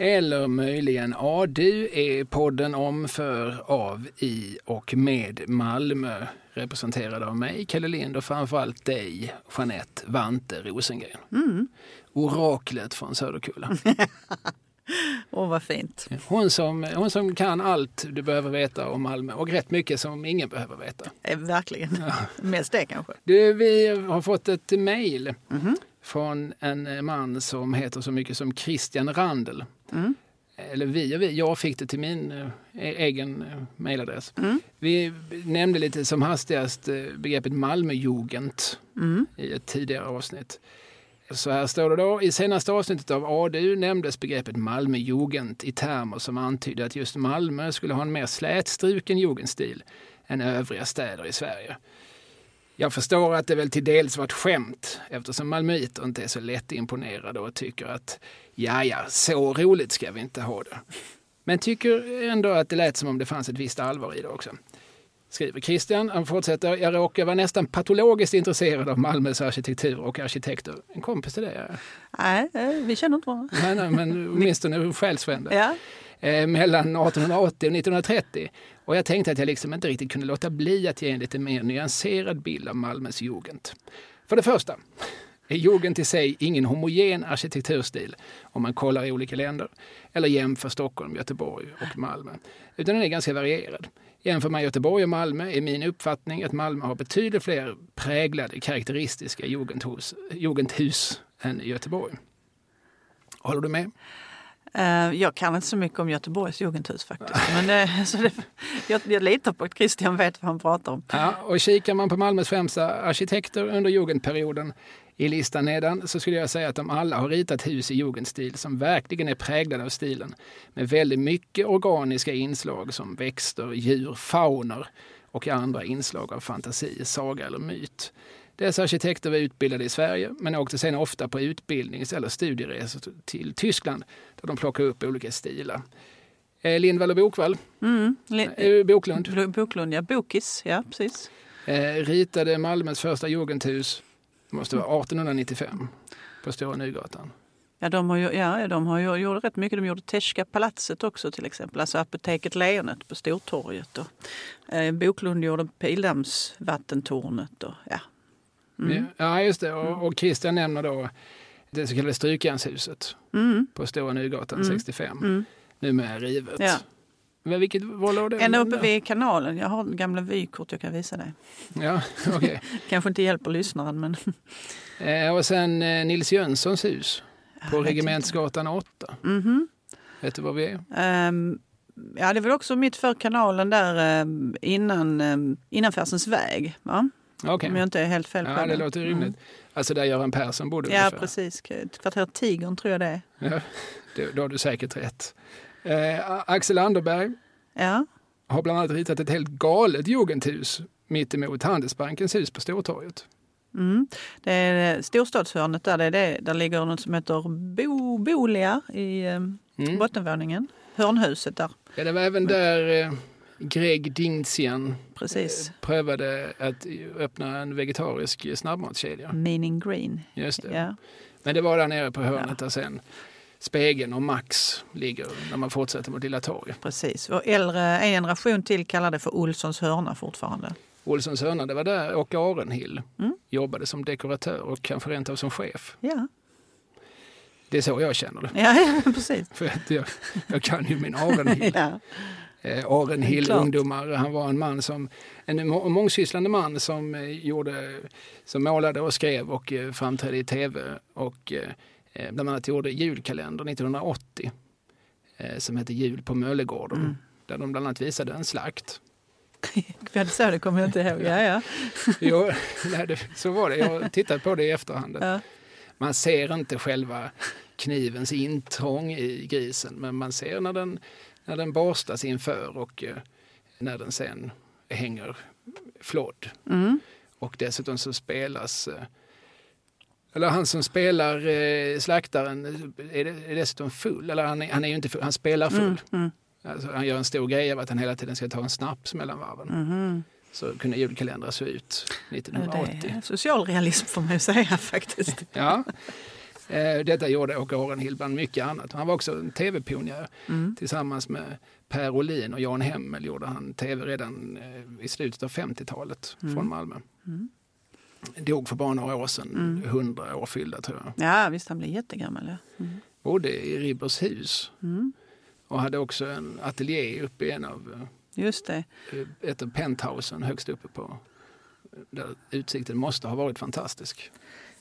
Eller möjligen ADU är podden om, för, av, i och med Malmö. Representerad av mig, Kalle Lind och framförallt dig, Jeanette Vante Rosengren. Mm. Oraklet från Söderkulla. Åh, vad fint. Hon som, hon som kan allt du behöver veta om Malmö och rätt mycket som ingen behöver veta. Eh, verkligen. Mest det kanske. Du, vi har fått ett mejl från en man som heter så mycket som Christian Randel. Mm. Eller vi och vi, jag fick det till min eh, e- egen eh, mejladress. Vi nämnde lite som hastigast eh, begreppet Malmöjugend i ett tidigare avsnitt. Så här står det då. I senaste avsnittet av ADU nämndes begreppet Malmöjugend i termer som antydde att just Malmö skulle ha en mer slätstruken jugendstil än övriga städer i Sverige. Jag förstår att det väl till dels var ett skämt eftersom malmöiter inte är så lättimponerade och tycker att ja, ja, så roligt ska vi inte ha det. Men tycker ändå att det lät som om det fanns ett visst allvar i det också. Skriver Christian. Han fortsätter. Jag råkar vara nästan patologiskt intresserad av Malmös arkitektur och arkitekter. En kompis till dig? ja. Nej, eh, vi känner inte varandra. Nej, nej, men åtminstone själsfrände. Ja. Eh, mellan 1880 och 1930. Och jag tänkte att jag liksom inte riktigt kunde låta bli att ge en lite mer nyanserad bild av Malmös jugend. För det första är jugend i sig ingen homogen arkitekturstil om man kollar i olika länder eller jämför Stockholm, Göteborg och Malmö. Utan den är ganska varierad. Jämför man Göteborg och Malmö är min uppfattning att Malmö har betydligt fler präglade karaktäristiska jugendhus, jugendhus än Göteborg. Håller du med? Eh, jag kan inte så mycket om Göteborgs jugendhus faktiskt. Men det, så det, jag, jag litar på att Christian vet vad han pratar om. Ja, och kikar man på Malmös främsta arkitekter under jugendperioden i listan nedan så skulle jag säga att de alla har ritat hus i jugendstil som verkligen är präglade av stilen med väldigt mycket organiska inslag som växter, djur, fauner och andra inslag av fantasi, saga eller myt. Dessa arkitekter var utbildade i Sverige men åkte sen ofta på utbildnings eller studieresor till Tyskland där de plockade upp olika stilar. Eh, Lindvall och Bokvall, Mm. Li- eh, Boklund, Bo- Boklund, ja. Bokis, ja precis. eh, ritade Malmös första jugendhus, det måste vara 1895, på Stora Nygatan. Ja, de har ju, ja, de har ju gjort rätt mycket. De gjorde Teschka palatset också till exempel. Alltså apoteket Lejonet på Stortorget. Och, eh, Boklund gjorde Pildammsvattentornet. Och, ja. Mm. Ja, just det. Och, och Christian nämner då det så kallade Strykjärnshuset Mm. på Stora Nygatan Mm. 65. Mm. Numera rivet. Ja. Men vilket, var låg det? Ända uppe vid kanalen. Jag har gamla vykort jag kan visa dig. Ja, okej. Kanske inte hjälper lyssnaren men... eh, och sen eh, Nils Jönssons hus på Regementsgatan 8. inte. Mhm. Vet du var vi är? Ehm, ja, det var också mitt för kanalen där ehm, innan, um, innan Färsens väg. Va? Okej. Om jag inte är helt fel på Ja, det låter rimligt. Alltså där Göran Persson bodde Ja, ungefär. precis. Kvarteret Tigern tror jag det är. Ja, då, då har du säkert rätt. Eh, Axel Anderberg Ja, har bland annat ritat ett helt galet jugendhus mittemot Handelsbankens hus på Stortorget. mm. det är storstadshörnet där. Det är det. Där ligger något som heter Bo, Bolia i um, Mm. bottenvåningen. Hörnhuset där. Ja, det var även där eh, Greg Dinsian Precis. prövade att öppna en vegetarisk snabbmatskedja. Meaning Green. Just det. Ja. Men det var där nere på hörnet där sen Spegeln och Max ligger när man fortsätter mot Lilla torget. Precis. Och äldre, en generation till kallar det för Olssons hörna fortfarande. Olssons hörna, det var där Åke Arenhill Mm. jobbade som dekoratör och kanske rent av som chef. Ja, Det är så jag känner det. ja, ja precis. För att jag, jag kan ju min Arenhill. Ja. Eh, Arenhill Klart. ungdomar. Han var en man som, en må- mångsysslande man som, eh, gjorde, som målade och skrev och eh, framträdde i tv och eh, eh, bland annat gjorde julkalender 1980 eh, som hette Jul på Möllegården. Mm. Där de bland annat visade en slakt. Det så det kommer jag inte ihåg. Ja, ja. Jo, nej, det, så var det. Jag tittat på det i efterhand. Ja. Man ser inte själva knivens intrång i grisen men man ser när den, när den borstas inför och eh, när den sen hänger flådd. Mm. Och dessutom så spelas eh, eller han som spelar eh, slaktaren är, det, är dessutom full. Eller han är, han är ju inte full, han spelar full. Mm. Mm. Alltså, han gör en stor grej av att han hela tiden ska ta en snaps mellan varven. Mhm. Så kunde julkalendrar se ut Ja, 1980. Det är socialrealism får man ju säga faktiskt. Ja. Eh, detta gjorde Åke Arenhild bland mycket annat. Han var också en tv-pionjär. Mm. Tillsammans med Per Olin och Jan Hemmel gjorde han tv redan eh, i slutet av 50-talet Mm. från Malmö. Mm. Dog för bara några år sedan, Mm. 100 år fyllda tror jag. Ja, visst han blev jättegammal. Ja. Mm. Bodde i Ribbershus Mm. och hade också en ateljé uppe i en av Just det. eh, ett av penthousen högst uppe på där utsikten måste ha varit fantastisk.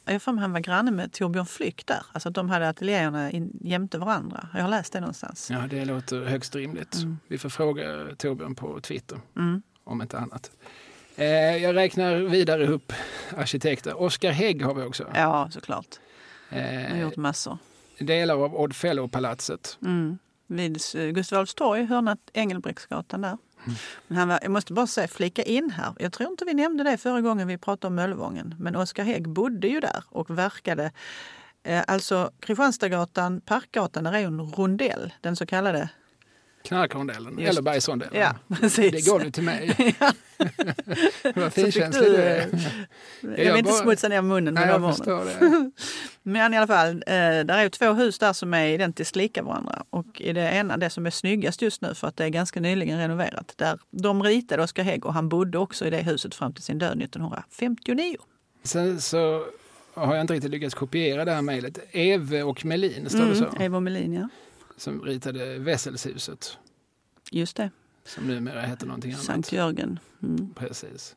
Jag för mig han var granne med Torbjörn Flyck där. Alltså de hade ateljéerna jämte varandra. Jag har läst det någonstans. Ja, det låter högst rimligt. Mm. Vi får fråga Torbjörn på Twitter, Mm. om inte annat. Eh, jag räknar vidare upp arkitekter. Oskar Hägg har vi också. Ja, såklart. Han har Eh, gjort massor. delar av Odd Fellow-palatset. Mm. Vid eh, Gustav Adolfs torg, hörna Engelbrektsgatan där. Men han var, jag måste bara säga, flika in här. Jag tror inte vi nämnde det förra gången vi pratade om Möllevången. Men Oskar Hägg bodde ju där och verkade. Eh, alltså Kristianstadsgatan, Parkgatan, där är ju en rondell. Den så kallade. Knarkrondellen, eller Bergsrondellen. Ja, precis. Det gav du till mig. Vad finkänslig du, är. Jag jag vill inte bara- smutsa ner munnen Nej, jag förstår det. Men i alla fall, eh, där är två hus där som är identiskt lika varandra. Och i det ena, det som är snyggast just nu för att det är ganska nyligen renoverat, där de ritade Oskar Hägg och han bodde också i det huset fram till sin död 1959. Sen så har jag inte riktigt lyckats kopiera det här mejlet. Eve och Melin, står det så? Evo Melin, ja. Som ritade Wesselshuset. Just det. Som numera heter någonting annat. Sankt Jörgen. Mm. Precis.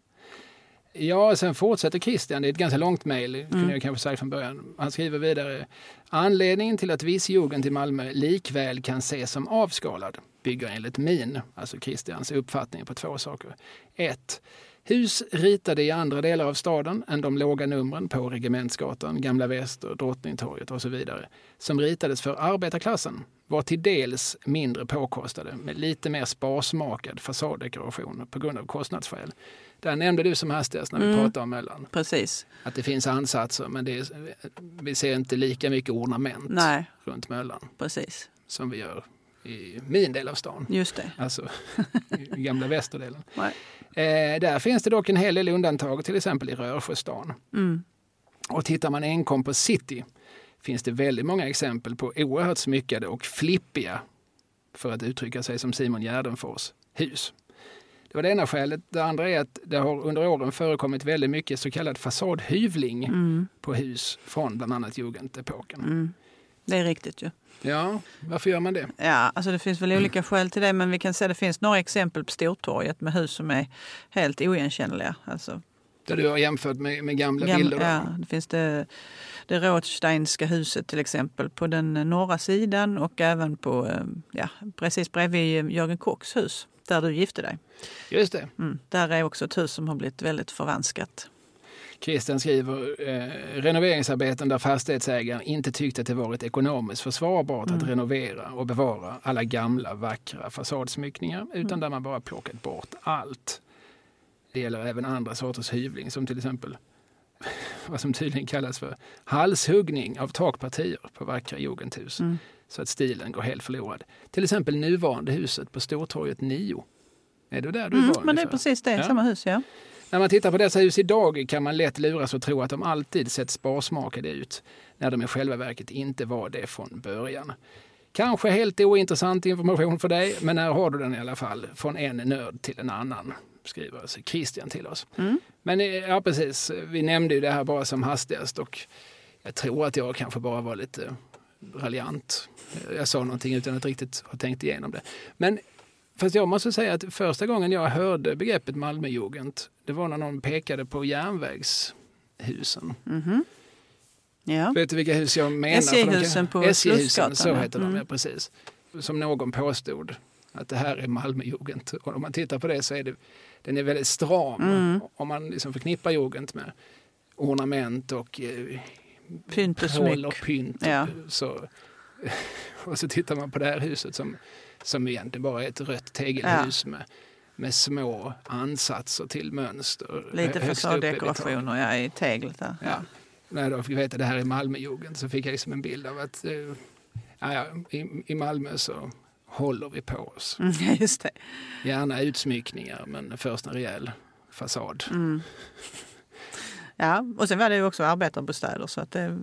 Ja, sen fortsätter Christian. Det är ett ganska långt mejl, kunde Mm. jag kanske sagt från början. Han skriver vidare. Anledningen till att viss jugend i Malmö likväl kan ses som avskalad bygger enligt min, alltså Christians, uppfattning på två saker. Ett, Hus ritade i andra delar av staden än de låga numren på Regementsgatan, Gamla Väster, Drottningtorget och så vidare, som ritades för arbetarklassen, var till dels mindre påkostade med lite mer sparsmakad fasaddekoration på grund av kostnadsskäl. Där nämnde du som hastigast när vi Mm. pratade om Möllan Precis. att det finns ansatser men är, vi ser inte lika mycket ornament Nej, runt Möllan precis. som vi gör i min del av stan. Just det. Alltså i gamla västerdelen. Eh, där finns det dock en hel del undantag, till exempel i Rörsjöstan. Mm. Och tittar man enkom på city finns det väldigt många exempel på oerhört smyckade och flippiga, för att uttrycka sig som Simon Gärdenfors, hus. Det var det ena skälet. Det andra är att det har under åren förekommit väldigt mycket så kallad fasadhyvling Mm. på hus från bland annat jugendepoken. Mm. Det är riktigt ju. Ja, varför gör man det? Ja, alltså det finns väl olika skäl till det, men vi kan säga att det finns några exempel på Stortorget med hus som är helt oigenkännliga. Alltså, Där du har jämfört med, med gamla Gam- bilder. då. Ja, det finns det, det Rothsteinska huset till exempel på den norra sidan och även på, eh, ja, precis bredvid Jörgen Kocks hus där du gifte dig. Just det. Mm. Där är också ett hus som har blivit väldigt förvanskat. Christian skriver eh, renoveringsarbeten där fastighetsägaren inte tyckte att det varit ekonomiskt försvarbart att renovera och bevara alla gamla vackra fasadsmyckningar utan där man bara plockat bort allt. Det gäller även andra sorters hyvling som till exempel vad som tydligen kallas för halshuggning av takpartier på vackra jugendhus Mm. så att stilen går helt förlorad. Till exempel nuvarande huset på Stortorget 9. Är du där du Mm, var? men det är precis det, Ja. samma hus ja. När man tittar på dessa hus idag kan man lätt luras att tro att de alltid sett sparsmakade ut när de i själva verket inte var det från början. Kanske helt ointressant information för dig, men här har du den i alla fall. Från en nörd till en annan, skriver alltså Christian till oss. Mm. Men eh, ja, precis. Vi nämnde ju det här bara som hastigast och jag tror att jag kanske bara var lite raljant. Jag sa någonting utan att riktigt ha tänkt igenom det. Men fast jag måste säga att första gången jag hörde begreppet Malmöjugend, det var när någon pekade på järnvägshusen. Mhm. Ja. Vet du vilka hus jag menar? SJ-husen på SJ-husen, så heter de, Mm. ja, precis. Som någon påstod att det här är Malmöjugend. Och om man tittar på det så är det, den är väldigt stram. Mm. Om man liksom förknippar jugend med ornament och eh, Pynt och prål och smyck. pynt. Ja. Så, och så tittar man på det här huset som, som egentligen bara är ett rött tegelhus med, med små ansatser till mönster. Lite i fasaddekorationer ja, i teglet där. Ja. När jag fick veta att det här är Malmöjugend så fick jag liksom en bild av att eh, ja, ja, i, i Malmö så håller vi på oss. Mm, ja, just det. Gärna utsmyckningar men först en rejäl fasad. Mm. Ja, och sen var det ju också arbetarbostäder så att det,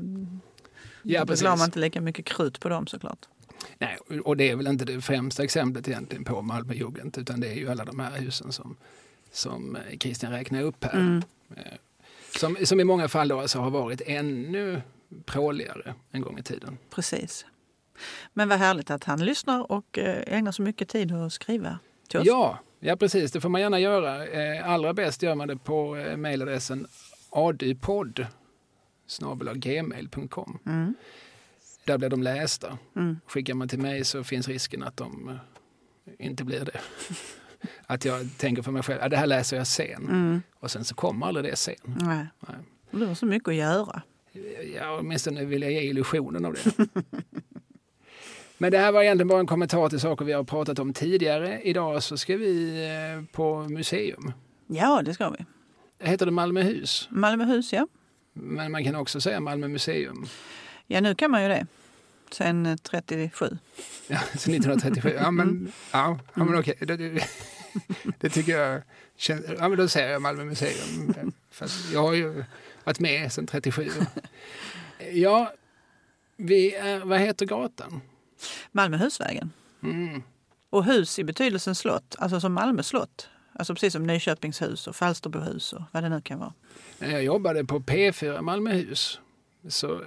Ja, precis. man inte lika mycket krut på dem såklart. Nej, och det är väl inte det främsta exemplet egentligen på Malmöjugend utan det är ju alla de här husen som, som eh, Christian räknar upp här. Mm. Eh, Som, som i många fall då alltså har varit ännu pråligare en gång i tiden. Precis. Men vad härligt att han lyssnar och eh, ägnar så mycket tid att skriva till oss. Ja, ja, precis. Det får man gärna göra. Allra bäst gör man det på mejladressen adupodd gmail.com. Mm. Där blir de lästa. Mm. Skickar man till mig så finns risken att de eh, inte blir det. att jag tänker för mig själv, att det här läser jag sen. Mm. Och sen så kommer aldrig det sen. Nej. Nej. Du har så mycket att göra. Ja, åtminstone vill jag ge illusionen av det. Men det här var egentligen bara en kommentar till saker vi har pratat om tidigare. Idag så ska vi eh, på museum. Ja, det ska vi. Heter det Malmöhus? Malmöhus, ja. Men man kan också säga Malmö museum. Ja, nu kan man ju det. Sen eh, 37. Ja, så 1937. Ja, men, ja, ja, men okej. Det, det, det tycker jag känns... Ja, men då säger jag Malmö museum. Fast jag har ju varit med sedan 37. Ja, vi är, vad heter gatan? Malmöhusvägen. Mm. Och hus i betydelsen slott, alltså som Malmö slott. Alltså precis som Nyköpingshus och Falsterbohus och vad det nu kan vara. När jag jobbade på P4 Malmöhus, så,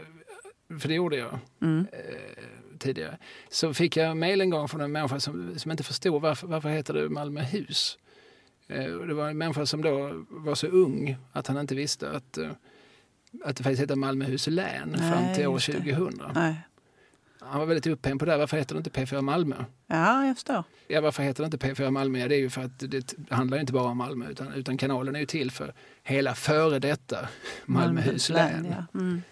för det gjorde jag Mm. eh, tidigare, så fick jag mejl en gång från en människa som, som inte förstod varför, varför heter det Malmöhus. Eh, det var en människa som då var så ung att han inte visste att, eh, att det faktiskt heter Malmöhus län Nej, fram till år just det. 2000. Nej. Han var väldigt upphängd på det. här. Varför heter det inte P4 Malmö? Ja, jag förstår. Ja, varför heter det inte P4 Malmö? Ja, det är ju för att det handlar inte bara om Malmö utan, utan kanalen är ju till för hela före detta Malmöhus län. ja. Mm.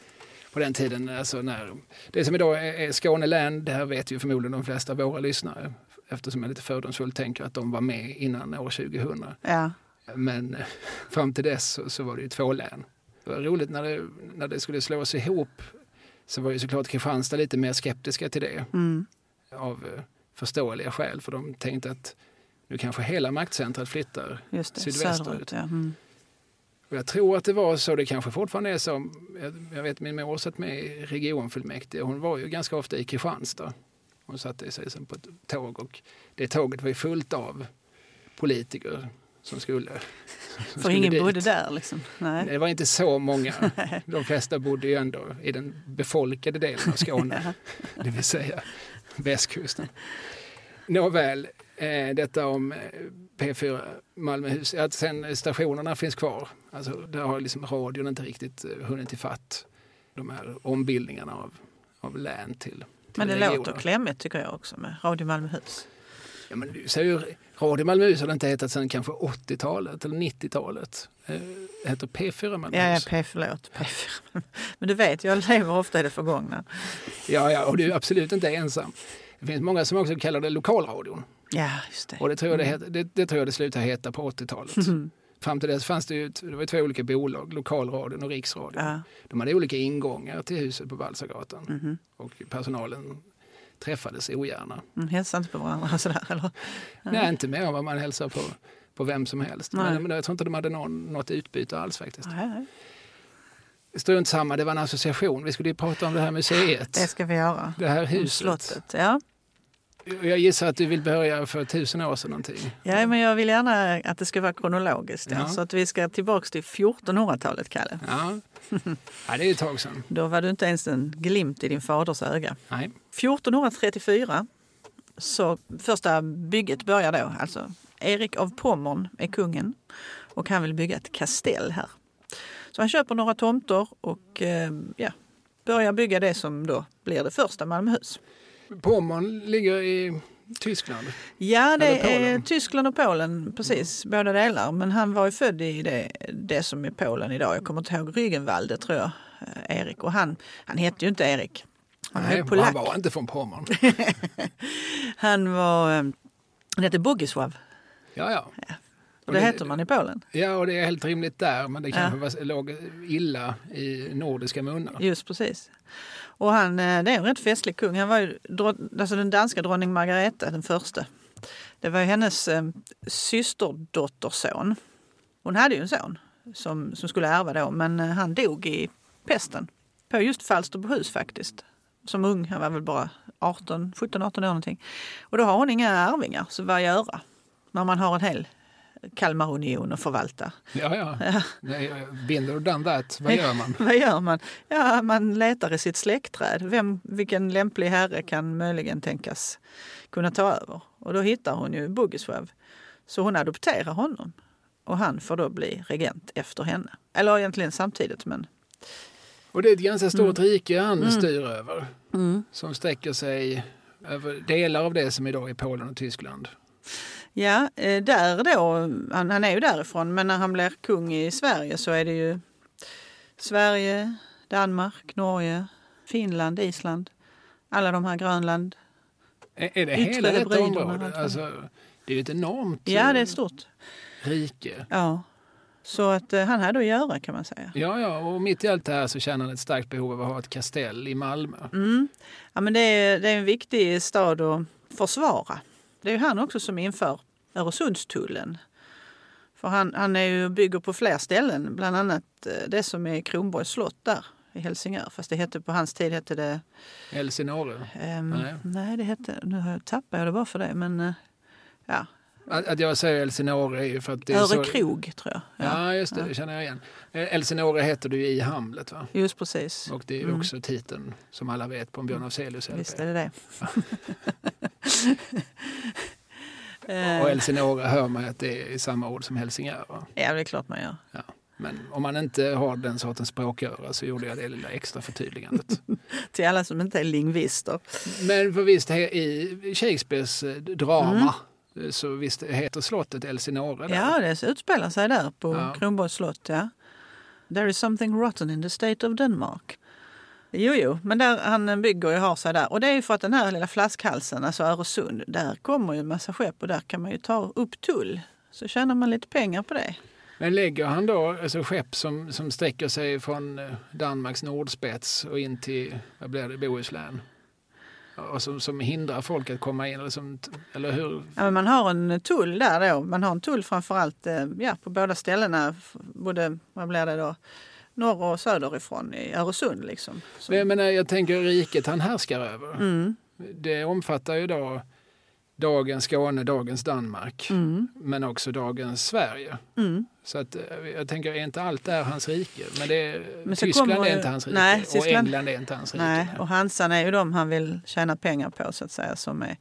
På den tiden, alltså när, det som idag är, Skåne län, det här vet ju förmodligen de flesta av våra lyssnare eftersom jag lite fördomsfullt tänker att de var med innan år 2000. ja. Men eh, fram till dess så, så var det ju två län. Det var roligt när det, när det skulle slås ihop så var ju såklart Kristianstad lite mer skeptiska till det Mm. av eh, förståeliga skäl för de tänkte att nu kanske hela maktcentret flyttar. Just det, Sydvästerut. söderut. Ja. Mm. Och jag tror att det var så, det kanske fortfarande är så. Jag, vet min mor satt med i regionfullmäktige, hon var ju ganska ofta i Kristianstad. Hon satte sig sen på ett tåg och det tåget var ju fullt av politiker som skulle som För skulle ingen dit. bodde där liksom. Nej. Det var inte så många. De flesta bodde ju ändå i den befolkade delen av Skåne, det vill säga västkusten. Nåväl, eh, detta om eh, P4 Malmöhus. Att sen stationerna finns kvar. Alltså, där har liksom radion inte riktigt eh, hunnit ifatt de här ombildningarna av, av län till, till Men det regioner. låter klämmigt tycker jag också med Radio Malmöhus. Ja, men du säger ju, Radio Malmöhus har det inte hetat sedan kanske 80-talet eller 90-talet. Eh, Det heter P4 Ja, ja, Malmöhus. P, förlåt. P4. Men du vet, jag lever ofta i det förgångna. Ja, ja, och du är absolut inte ensam. Det finns många som också kallar det lokalradion. Ja, just det. Och det tror jag det, het, det, det, tror jag det slutade heta på 80-talet. Mm. Fram till dess fanns det ju, det var två olika bolag, lokalradion och riksradion. Ja. De hade olika ingångar till huset på Balsagatan Mhm. och personalen träffades ogärna. Mm, hälsar inte på varandra sådär eller? Nej, inte mer än vad man hälsar på, på vem som helst. Nej. Men, jag tror inte de hade någon, något utbyte alls faktiskt. Nej. Strunt samma, det var en association. Vi skulle ju prata om det här museet. Det ska vi göra. Det här huset. Slottet. Ja. Jag gissar att du vill börja för tusen år sedan någonting. ja, men jag vill gärna att det ska vara kronologiskt. Ja. Ja. Så att vi ska tillbaka till 1400-talet, Kalle. Ja, ja det är ett tag sedan. Då var du inte ens en glimt i din faders öga. Nej. 1434 så första bygget börjar då. Alltså Erik av Pommern är kungen och han vill bygga ett kastell här. Så han köper några tomter och eh, ja, börjar bygga det som då blir det första Malmöhus. Pommern ligger i Tyskland. Ja, det är. Tyskland och Polen, precis, båda delar. Men han var ju född i det, det som är Polen idag. Jag kommer inte ihåg Rügenwalde tror jag, eh, Erik. Och han, han hette ju inte Erik. Han Nej, han var inte från Pommern. Han var, eh, han hette Bogisław. Ja, ja. Och det heter man i Polen. Ja, och det är helt rimligt där, men det kanske var, låg illa i nordiska munnar. Just precis. Och han, eh, det är en rätt festlig kung. Han var ju drott- alltså den danska drottning Margareta den första. Det var ju hennes eh, systerdotterson. Hon hade ju en son som, som skulle ärva då, men eh, han dog i pesten på just Falsterbohus faktiskt. Som ung, han var väl bara 18, 17, 18 år någonting. Och då har hon inga arvingar, så vad göra? När man har en hel Kalmar Union att förvalta. Ja, ja. ja. Binder och done that. Vad gör man? vad gör man? Ja, man letar i sitt släktträd. Vem, vilken lämplig herre kan möjligen tänkas kunna ta över? Och då hittar hon ju Bogiswov. Så hon adopterar honom. Och han får då bli regent efter henne. Eller egentligen samtidigt, men... Och det är ett ganska stort mm. rike han mm. styr över. Mm. Som sträcker sig över delar av det som idag är Polen och Tyskland. Ja, eh, där då, han, han är ju därifrån, men när han blir kung i Sverige så är det ju Sverige, Danmark, Norge, Finland, Island, alla de här Grönland. Är, är det hela detta område? Alltså, det är ju ett enormt ja, det är stort. rike. Ja. Så att uh, han hade att göra kan man säga. Ja, ja, och mitt i allt det här så känner han ett starkt behov av att ha ett kastell i Malmö. Mm. Ja, men det är, det är en viktig stad att försvara. Det är ju han också som inför Öresundstullen. För han, han är ju, bygger på fler ställen, bland annat eh, det som är Kronborgs slott där i Helsingör. Fast det hette på hans tid hette det... Elsinore? Um, nej. nej, det hette... Nu tappar jag det bara för det, men uh, ja. Att, att jag säger Elsinore är ju för att det är Örekrog, så... tror jag. Ja, ja just det, ja. det känner jag igen. Eh, Elsinore heter du i Hamlet, va? Just precis. Och det är mm. också titeln, som alla vet, på en Björn Afzelius LP. Visst är det det. Eh. Och Elsinore hör man att det är samma ord som Helsingör. Va? Ja, det är klart man gör. Ja. Men om man inte har den sortens språköra så gjorde jag det lilla extra förtydligandet. Till alla som inte är lingvister. Men för visst, i Shakespeares eh, drama mm. så visst heter slottet Elsinore? Där. Ja, det utspelar sig där på ja. Kronborgs slott. Ja. There is something rotten in the state of Denmark. Jo, jo, men där han bygger och har sig där. Och det är ju för att den här lilla flaskhalsen, alltså Öresund, där kommer ju en massa skepp och där kan man ju ta upp tull. Så tjänar man lite pengar på det. Men lägger han då alltså skepp som, som sträcker sig från eh, Danmarks nordspets och in till vad blir det, Bohuslän? Och som, som hindrar folk att komma in? Eller, som, eller hur? Ja, men man har en tull där då. Man har en tull framförallt eh, ja, på båda ställena. Både, vad blir det då? Norr och söderifrån i Öresund. Liksom. Så. Men, men jag tänker riket han härskar över. Mm. Det omfattar ju då dagens Skåne, dagens Danmark, mm. men också dagens Sverige. Mm. Så att, eh, jag tänker, är inte allt där hans rike? Men, det, men Tyskland är inte hans rike nej, och England är inte hans rike. Nej, och Hansan är ju de han vill tjäna pengar på så att säga. Som är,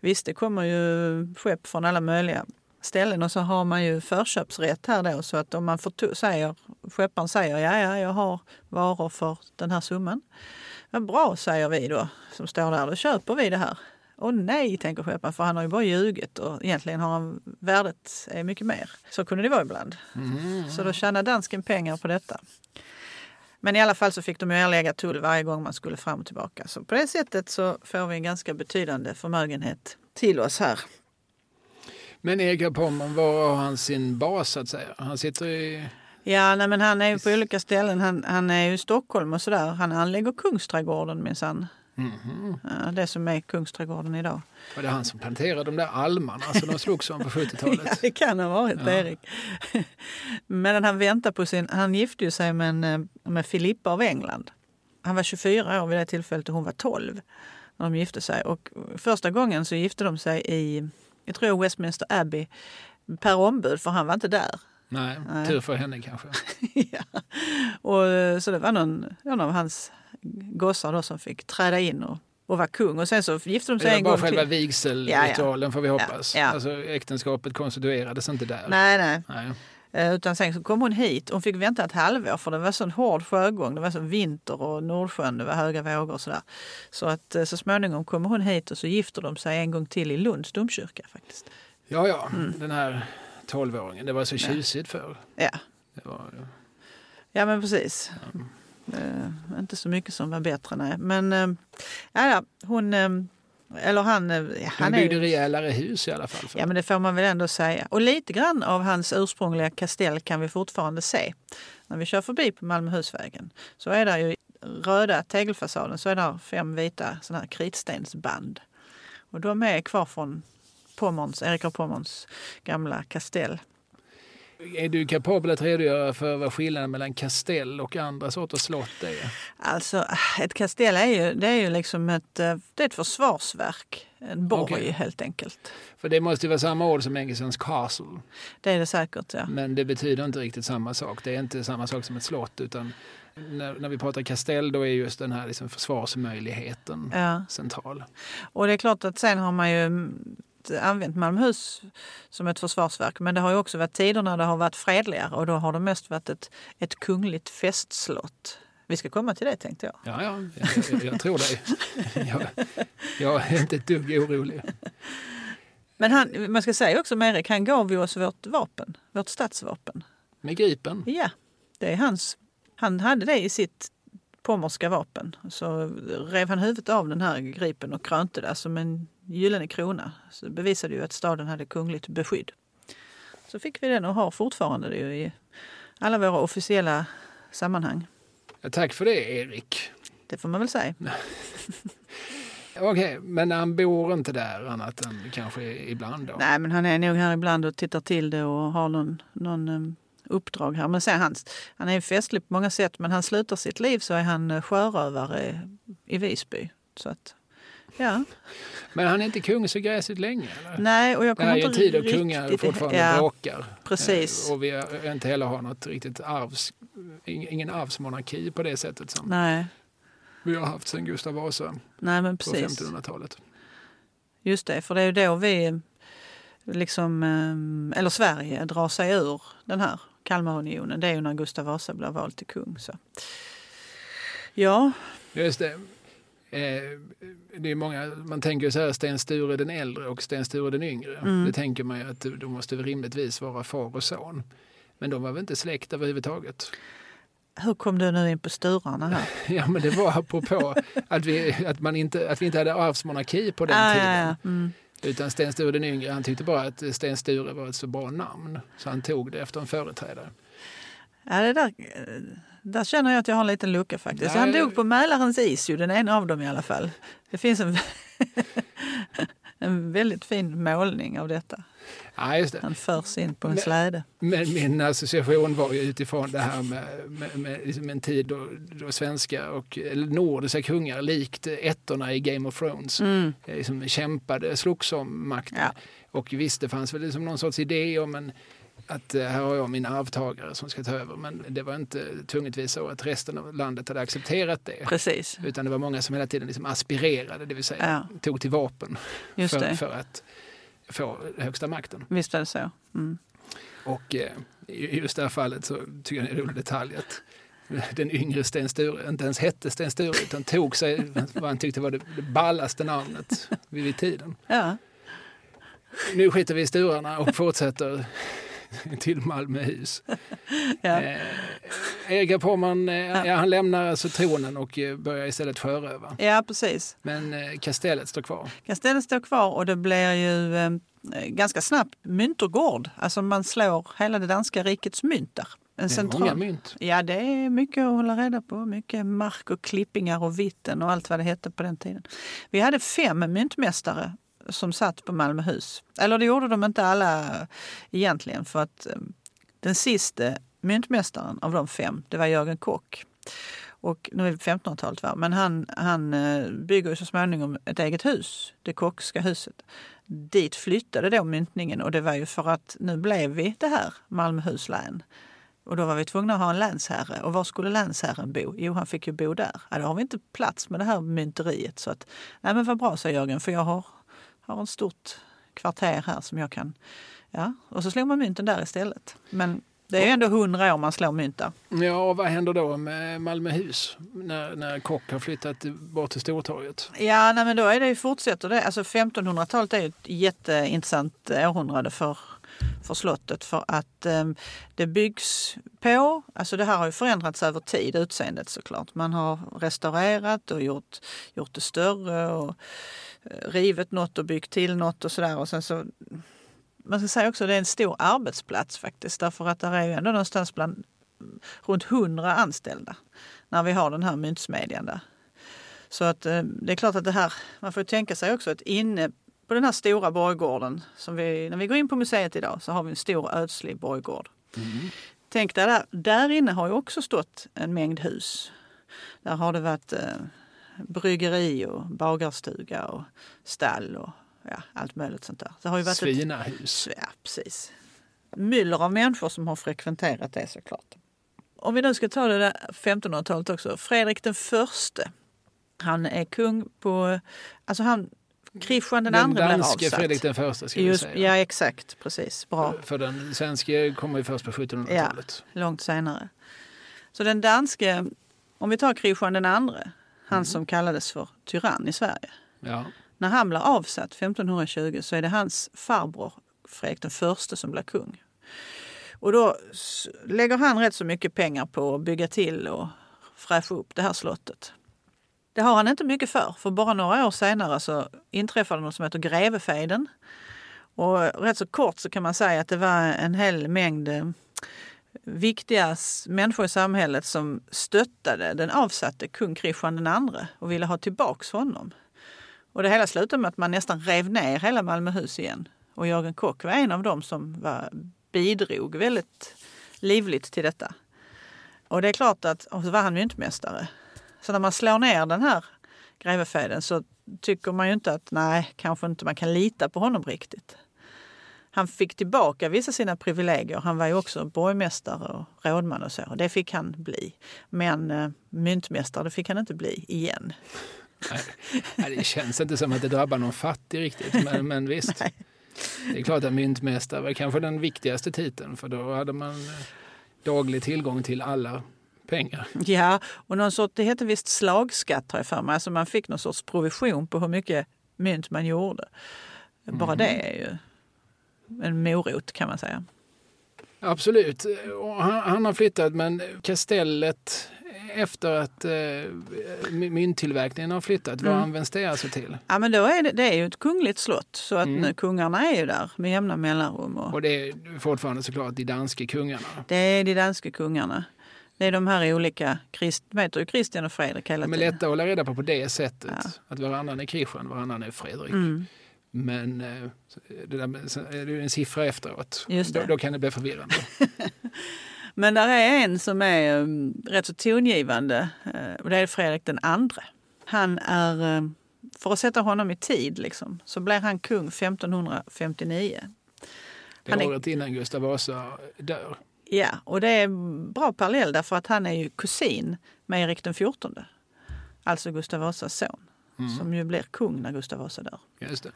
visst, det kommer ju skepp från alla möjliga ställen och så har man ju förköpsrätt här då så att om man får säger, skepparen säger ja, ja, jag har varor för den här summan. Ja, bra, säger vi då som står där, då köper vi det här. Och nej, tänker skepparen, för han har ju bara ljugit och egentligen har han värdet är mycket mer. Så kunde det vara ibland. Mm. Så då tjänade dansken pengar på detta. Men i alla fall så fick de ju erlägga tull varje gång man skulle fram och tillbaka. Så på det sättet så får vi en ganska betydande förmögenhet till oss här men Erik Pommern, var har han sin bas så att säga? Han sitter i... Ja, nej, men han är ju på olika ställen. Han, han är ju i Stockholm och sådär. Han anlägger Kungsträdgården minsann. Mm -hmm. ja, det som är Kungsträdgården idag. Var det han som planterade de där almarna som de slogs om på 70-talet? ja, det kan ha varit ja. Erik. Men han väntar på sin... Han gifte sig med, en, eh, med Filippa av England. Han var 24 år vid det tillfället och hon var 12 när de gifte sig. Och första gången så gifte de sig i jag tror Westminster Abbey per ombud, för han var inte där. Nej, Nej. tur för henne kanske. ja. och, så det var någon, någon av hans gossar då som fick träda in och, och vara kung. Och sen så gifte de sig en gång till. Det var bara själva vigselritualen ja, ja. får vi hoppas. Ja, ja. Alltså äktenskapet konstituerades inte där. Nej, nej. nej. Eh, utan sen så kom hon hit. Hon fick vänta ett halvår för det var så hård sjögång. Det var så vinter och Nordsjön, det var höga vågor och sådär. Så att eh, så småningom kommer hon hit och så gifter de sig en gång till i Lunds domkyrka faktiskt. Ja, ja, mm. den här tolvåringen. Det var så tjusigt ja. förr. Ja. Var, ja. ja, men precis. Ja. Uh, inte så mycket som var bättre, nej. Men uh, ja, ja, hon... Uh, eller han, eh, han byggde är, rejälare hus i alla fall. Ja, men det får man väl ändå säga. Och lite grann av hans ursprungliga kastell kan vi fortfarande se. När vi kör förbi på Malmöhusvägen så är det ju röda tegelfasaden så är det fem vita såna här kritstensband. Och de är kvar från Pommerns, Erik av Pommerns gamla kastell. Är du kapabel att redogöra för vad skillnaden mellan kastell och andra sorters slott är? Alltså ett kastell är ju, det är ju liksom ett, det är ett försvarsverk. En borg Okej. helt enkelt. För det måste ju vara samma ord som engelsens castle. Det är det säkert ja. Men det betyder inte riktigt samma sak. Det är inte samma sak som ett slott. Utan när, när vi pratar kastell då är just den här liksom försvarsmöjligheten ja. central. Och det är klart att sen har man ju använt Malmöhus som ett försvarsverk. Men det har ju också varit tider när det har varit fredligare och då har det mest varit ett, ett kungligt festslott. Vi ska komma till det tänkte jag. Ja, ja jag, jag, jag tror dig. Jag, jag är inte ett dugg orolig. Men han, man ska säga också med Erik, han gav ju oss vårt vapen, vårt statsvapen. Med Gripen. Ja, det är hans. Han hade det i sitt pommerska vapen. Så rev han huvudet av den här gripen och krönte det som en gyllene krona. Så det bevisade ju att staden hade kungligt beskydd. Så fick vi den och har fortfarande det i alla våra officiella sammanhang. Ja, tack för det, Erik. Det får man väl säga. Okej, men han bor inte där annat än kanske ibland då? Nej, men han är nog här ibland och tittar till det och har någon, någon um, uppdrag här. Men sen, han, han är festlig på många sätt, men han slutar sitt liv så är han eh, sjörövare i Visby. Så att, ja. Men han är inte kung så gräsligt länge? Eller? Nej, och jag Det här kommer är en inte tid då riktigt... kungar fortfarande ja, bråkar. precis. Eh, Och vi har inte heller har något riktigt arvs, ing- ingen arvsmonarki på det sättet som Nej, vi har haft sedan Gustav Vasa nej, men på precis. 1500-talet. Just det, för det är ju då vi, liksom, eh, eller Sverige, drar sig ur den här Kalmarunionen. Det är ju när Gustav Vasa blir vald till kung. Så. Ja, Just det. Eh, det är många, man tänker så här Sten Sture den äldre och Sten Sture den yngre. Mm. Det tänker man ju att de måste rimligtvis vara far och son. Men de var väl inte släkt överhuvudtaget? hur kom du nu in på sturarna här? Ja, men det var apropå att vi, att man inte, att vi inte hade arvsmonarki på den Ah, tiden. ja, ja. Mm. Utan Sten Sture den yngre, han tyckte bara att Sten Sture var ett så bra namn. Så han tog det efter en företrädare. Ja, det där, där känner jag att jag har en liten lucka faktiskt. Nej. Han dog på Mälarens is, ju, den ena av dem i alla fall. Det finns en, en väldigt fin målning av detta. Ja, det. Han förs in på en Men- släde. Men min association var ju utifrån det här med, med, med liksom en tid då, då svenska och nordiska kungar likt ettorna i Game of Thrones Mm. eh, liksom kämpade, slogs om makten. Ja. Och visst, det fanns väl liksom någon sorts idé om en, att eh, här har jag min arvtagare som ska ta över. Men det var inte tvungetvis så att resten av landet hade accepterat det. Precis, Utan det var många som hela tiden liksom aspirerade, det vill säga Ja. tog till vapen för, för att få högsta makten. Visst är det så. Mm. Och eh, i just det här fallet så tycker jag det är en rolig detalj att den yngre Sten Sture inte ens hette Sten Sture utan tog sig vad han tyckte var det, det ballaste namnet vid, vid tiden. Ja. Nu skiter vi i Sturarna och fortsätter till Malmöhus. Ja. Eh, Erik av Pommern, eh, ja, han lämnar alltså tronen och eh, börjar istället sjöröva. ja, precis. Men eh, kastellet står kvar. Kastellet står kvar och det blir ju eh, ganska snabbt myntergård. Alltså man slår hela det danska rikets mynt där. En Det är central. många mynt. Ja, det är mycket att hålla reda på. Mycket mark och klippingar och vitten och allt vad det hette på den tiden. Vi hade fem myntmästare som satt på Malmöhus. Eller det gjorde de inte alla egentligen för att eh, den sista myntmästaren av de fem, det var Jörgen Kock. Och nu är det 1500-talet va? men han, han eh, bygger ju så småningom ett eget hus, det Kockska huset. Dit flyttade då myntningen och det var ju för att nu blev vi det här Malmöhus län. Och då var vi tvungna att ha en länsherre. Och var skulle länsherren bo? Jo, han fick ju bo där. Ja, då har vi inte plats med det här mynteriet. Så att, nej men vad bra, sa Jörgen, för jag har, har ett stort kvarter här som jag kan... Ja, och så slår man mynten där istället. Men det är ju ändå hundra år man slår mynt där. Ja, och vad händer då med Malmöhus när, när Kock har flyttat bort till Stortorget? Ja, nej, men då är det ju fortsätter det. Alltså 1500-talet är ju ett jätteintressant århundrade för, för slottet för att eh, det byggs på, alltså det här har ju förändrats över tid, utseendet såklart. Man har restaurerat och gjort, gjort det större och eh, rivit något och byggt till något och sådär. Och sen så, man ska säga också att det är en stor arbetsplats faktiskt därför att det är ju ändå någonstans bland mm, runt 100 anställda när vi har den här myntsmedjan där. Så att ehm, det är klart att det här, man får tänka sig också att inne på den här stora borggården, som vi, när vi går in på museet idag så har vi en stor ödslig borggård. Tänk dig där, där inne har ju också stått en mängd hus. Där har det varit eh, bryggeri och bagarstuga och stall och ja, allt möjligt sånt där. Det har ju varit ett, Svinahus. ja, precis. Myller av människor som har frekventerat det såklart. Om vi nu ska ta det där 1500-talet också. Fredrik den förste. Han är kung på... Alltså han... Kristian den, Den andre blir danske avsatt. Fredrik den första ska vi Just, säga. ja, exakt. Precis. Bra. För den svenske kommer ju först på 1700-talet. Långt senare. Så den danske... Om vi tar Kristian den andre. Han som kallades för tyrann i Sverige. Ja. När han blir avsatt 1520 så är det hans farbror Fredrik den förste som blir kung. Och då lägger han rätt så mycket pengar på att bygga till och fräscha upp det här slottet. Det har han inte mycket för, för bara några år senare så inträffade något som heter grevefejden. Och rätt så kort så kan man säga att det var en hel mängd eh, viktiga människor i samhället som stöttade den avsatte kung Kristian den andre och ville ha tillbaks honom. Och det hela slutade med att man nästan rev ner hela Malmöhus igen. Och Jörgen Kock var en av dem som var, bidrog väldigt livligt till detta. Och det är klart att, och så var han myntmästare. Så när man slår ner den här grevefejden så tycker man ju inte att nej, kanske inte man kan lita på honom riktigt. Han fick tillbaka vissa sina privilegier. Han var ju också borgmästare och rådman och så. Och det fick han bli. Men eh, myntmästare det fick han inte bli igen. Nej, det känns inte som att det drabbar någon fattig riktigt, men, men visst. Nej. Det är klart att myntmästare var kanske den viktigaste titeln, för då hade man eh, daglig tillgång till alla pengar. Ja, och någon sort, det hette visst slagskatt har jag för mig. Alltså man fick någon sorts provision på hur mycket mynt man gjorde. Bara det är ju en morot kan man säga. Absolut. Han, han har flyttat, men kastellet efter att eh, my- mynttillverkningen har flyttat, vad Mm. används det alltså till? Ja, men då är det, det är ju ett kungligt slott så att Mm. kungarna är ju där med jämna mellanrum. Och Och det är fortfarande såklart de danske kungarna. det är de danska kungarna. Det är de här olika, de heter ju Kristian och Fredrik hela tiden. lätta att hålla reda på på det sättet. Ja. Att varannan är Kristian, varannan är Fredrik. Mm. Men eh, det, där, är det en siffra efteråt. Då, då kan det bli förvirrande. Men där är en som är um, rätt så tongivande eh, och det är Fredrik den andre. Han är, eh, för att sätta honom i tid liksom, så blir han kung 1559. Det är- året innan Gustav Vasa dör. Ja, och det är bra parallell därför att han är ju kusin med Erik den XIV. Alltså Gustav Vasas son. Som ju blir kung när Gustav Vasa dör. Just det.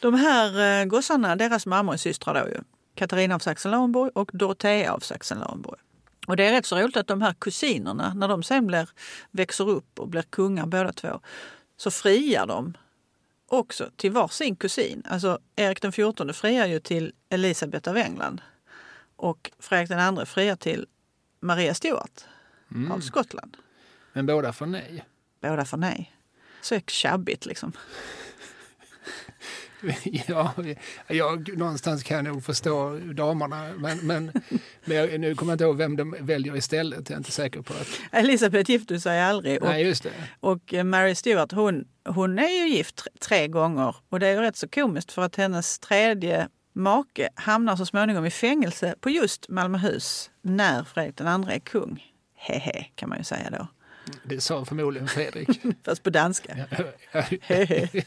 De här eh, gossarna, deras mammor är systrar då ju. Katarina av Sachsen-Lauenburg och Dorotea av Sachsen-Lauenburg. Och det är rätt så roligt att de här kusinerna, när de sen blir, växer upp och blir kungar båda två, så friar de också till varsin kusin. Alltså Erik den XIV friar ju till Elisabeth av England och Fredrik den andre friar till Maria Stuart av Skottland. Men båda får nej. Båda får nej. Så tjabbigt liksom. Ja, jag, någonstans kan jag nog förstå damerna, men, men, men jag, nu kommer jag inte ihåg vem de väljer istället. Jag är inte säker på att... Elisabeth gifte sig aldrig. Och Nej, just det. Och eh, Mary Stuart hon, hon är ju gift tre, tre gånger och det är ju rätt så komiskt för att hennes tredje make hamnar så småningom i fängelse på just Malmöhus när Fredrik andre är kung. Hehe kan man ju säga då. Det sa förmodligen Fredrik. Fast på danska. Hehe.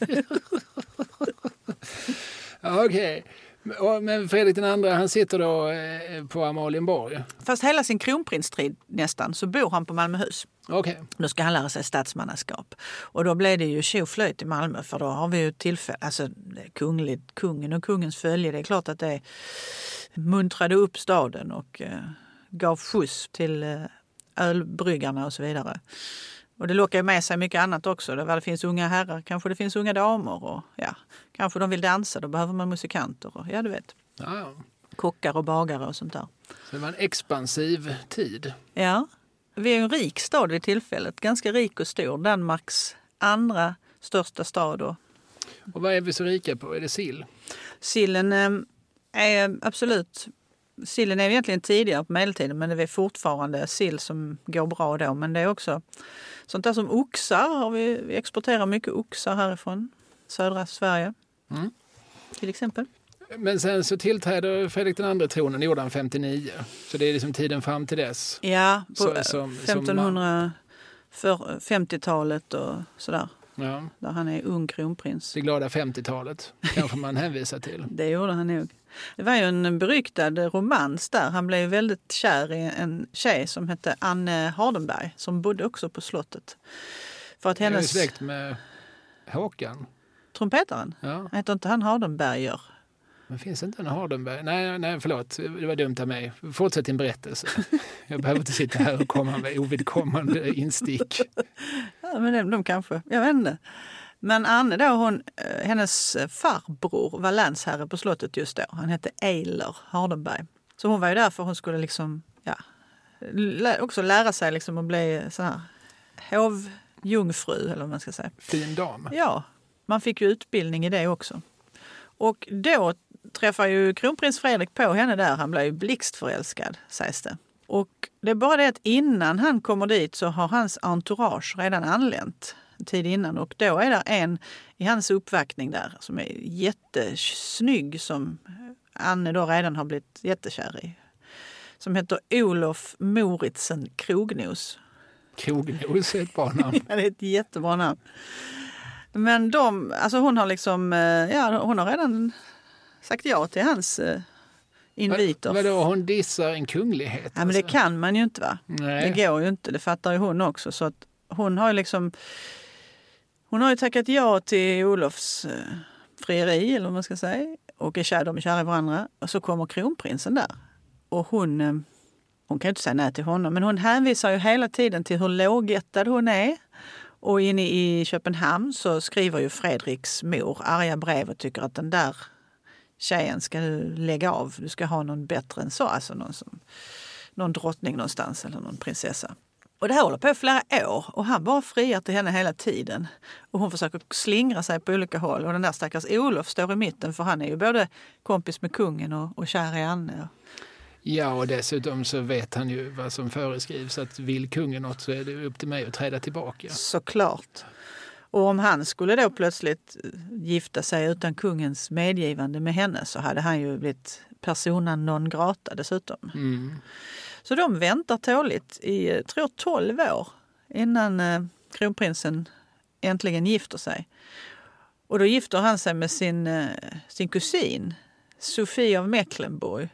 Okej. Och- Men Fredrik den andra, han sitter då eh, på Amalienborg. Fast hela sin kronprinstid nästan så bor han på Malmöhus. Okej. Då ska han lära sig statsmannaskap. Och då blev det ju tjoflöjt i Malmö för då har vi ju tillfälle, alltså kungligt, kungen och kungens följe. Det är klart att det muntrade upp staden och eh, gav skjuts till eh, ölbryggarna och så vidare. Och det lockar ju med sig mycket annat också. Det, finns unga herrar, kanske det finns unga damer och ja, kanske de vill dansa, då behöver man musikanter och ja du vet, Ja, ja. kockar och bagare och sånt där. Så det var en expansiv tid. Ja, vi är en rik stad vid tillfället. Ganska rik och stor. Danmarks andra största stad. Och Och vad är vi så rika på? Är det sill? sillen eh, är absolut... Sillen är egentligen tidigare på medeltiden men det är fortfarande sill som går bra då. Men det är också sånt där som oxar. Har vi, vi exporterar mycket oxar härifrån. Södra Sverige Mm. till exempel. Men sen så tillträder Fredrik II tronen, det gjorde han 59. Så det är liksom tiden fram till dess. Ja, på Så- som- som 1550-talet och sådär. Ja. Där han är ung kronprins. Det glada 50-talet kanske man hänvisar till. Det gjorde han nog. Det var ju en beryktad romans där. Han blev väldigt kär i en tjej som hette Anne Hardenberg som bodde också på slottet. För att Jag är hennes... släkt med Håkan. Trumpetaren, Ja. heter inte han Hardenberger? Men finns inte en Hardenberg? Nej, nej, förlåt. Det var dumt av mig. Fortsätt din berättelse. Jag behöver inte sitta här och komma med ovidkommande instick. Ja, men de, de kanske, jag vet inte. Men Anne då, hon, eh, hennes farbror var länsherre på slottet just då. Han hette Eiler Hardenberg. Så hon var ju där för hon skulle liksom, ja, också lära sig liksom att bli sån här hovjungfru eller vad man ska säga. Fin dam. Ja, man fick ju utbildning i det också. Och då träffar ju kronprins Fredrik på henne där. Han blir ju blixtförälskad sägs det. Och det är bara det att innan han kommer dit så har hans entourage redan anlänt tid innan. Och då är det en i hans uppvaktning där som är jättesnygg som Anne då redan har blivit jättekär i. Som heter Olof Moritzen Krognos. Krognos är ett bra namn. Ja, det är ett jättebra namn. Men de, alltså hon har liksom, eh, ja hon har redan sagt ja till hans eh, inviter. Vad- Vadå, hon dissar en kunglighet? Ja, men det alltså? kan man ju inte va? Nej. Det går ju inte, det fattar ju hon också. Så att hon har ju liksom, hon har ju tackat ja till Olofs eh, frieri eller vad man ska säga. Och är kär, de är kära i varandra. Och så kommer kronprinsen där. Och hon, eh, hon kan ju inte säga nej till honom, men hon hänvisar ju hela tiden till hur lågättad hon är. Och inne i Köpenhamn så skriver ju Fredriks mor arga brev och tycker att den där tjejen ska du lägga av. Du ska ha någon bättre än så. Alltså någon, som, någon drottning någonstans eller någon prinsessa. Och det här håller på i flera år och han bara friar till henne hela tiden. Och hon försöker slingra sig på olika håll och den där stackars Olof står i mitten för han är ju både kompis med kungen och, och kär i Anne. Ja, och dessutom så vet han ju vad som föreskrivs. Att vill kungen något så är det upp till mig att träda tillbaka. Såklart. Och om han skulle då plötsligt eh, gifta sig utan kungens medgivande med henne så hade han ju blivit persona non grata dessutom. Mm. Så de väntar tåligt i, eh, tror jag, 12 år innan eh, kronprinsen äntligen gifter sig. Och då gifter han sig med sin, sin kusin Sofie av Mecklenburg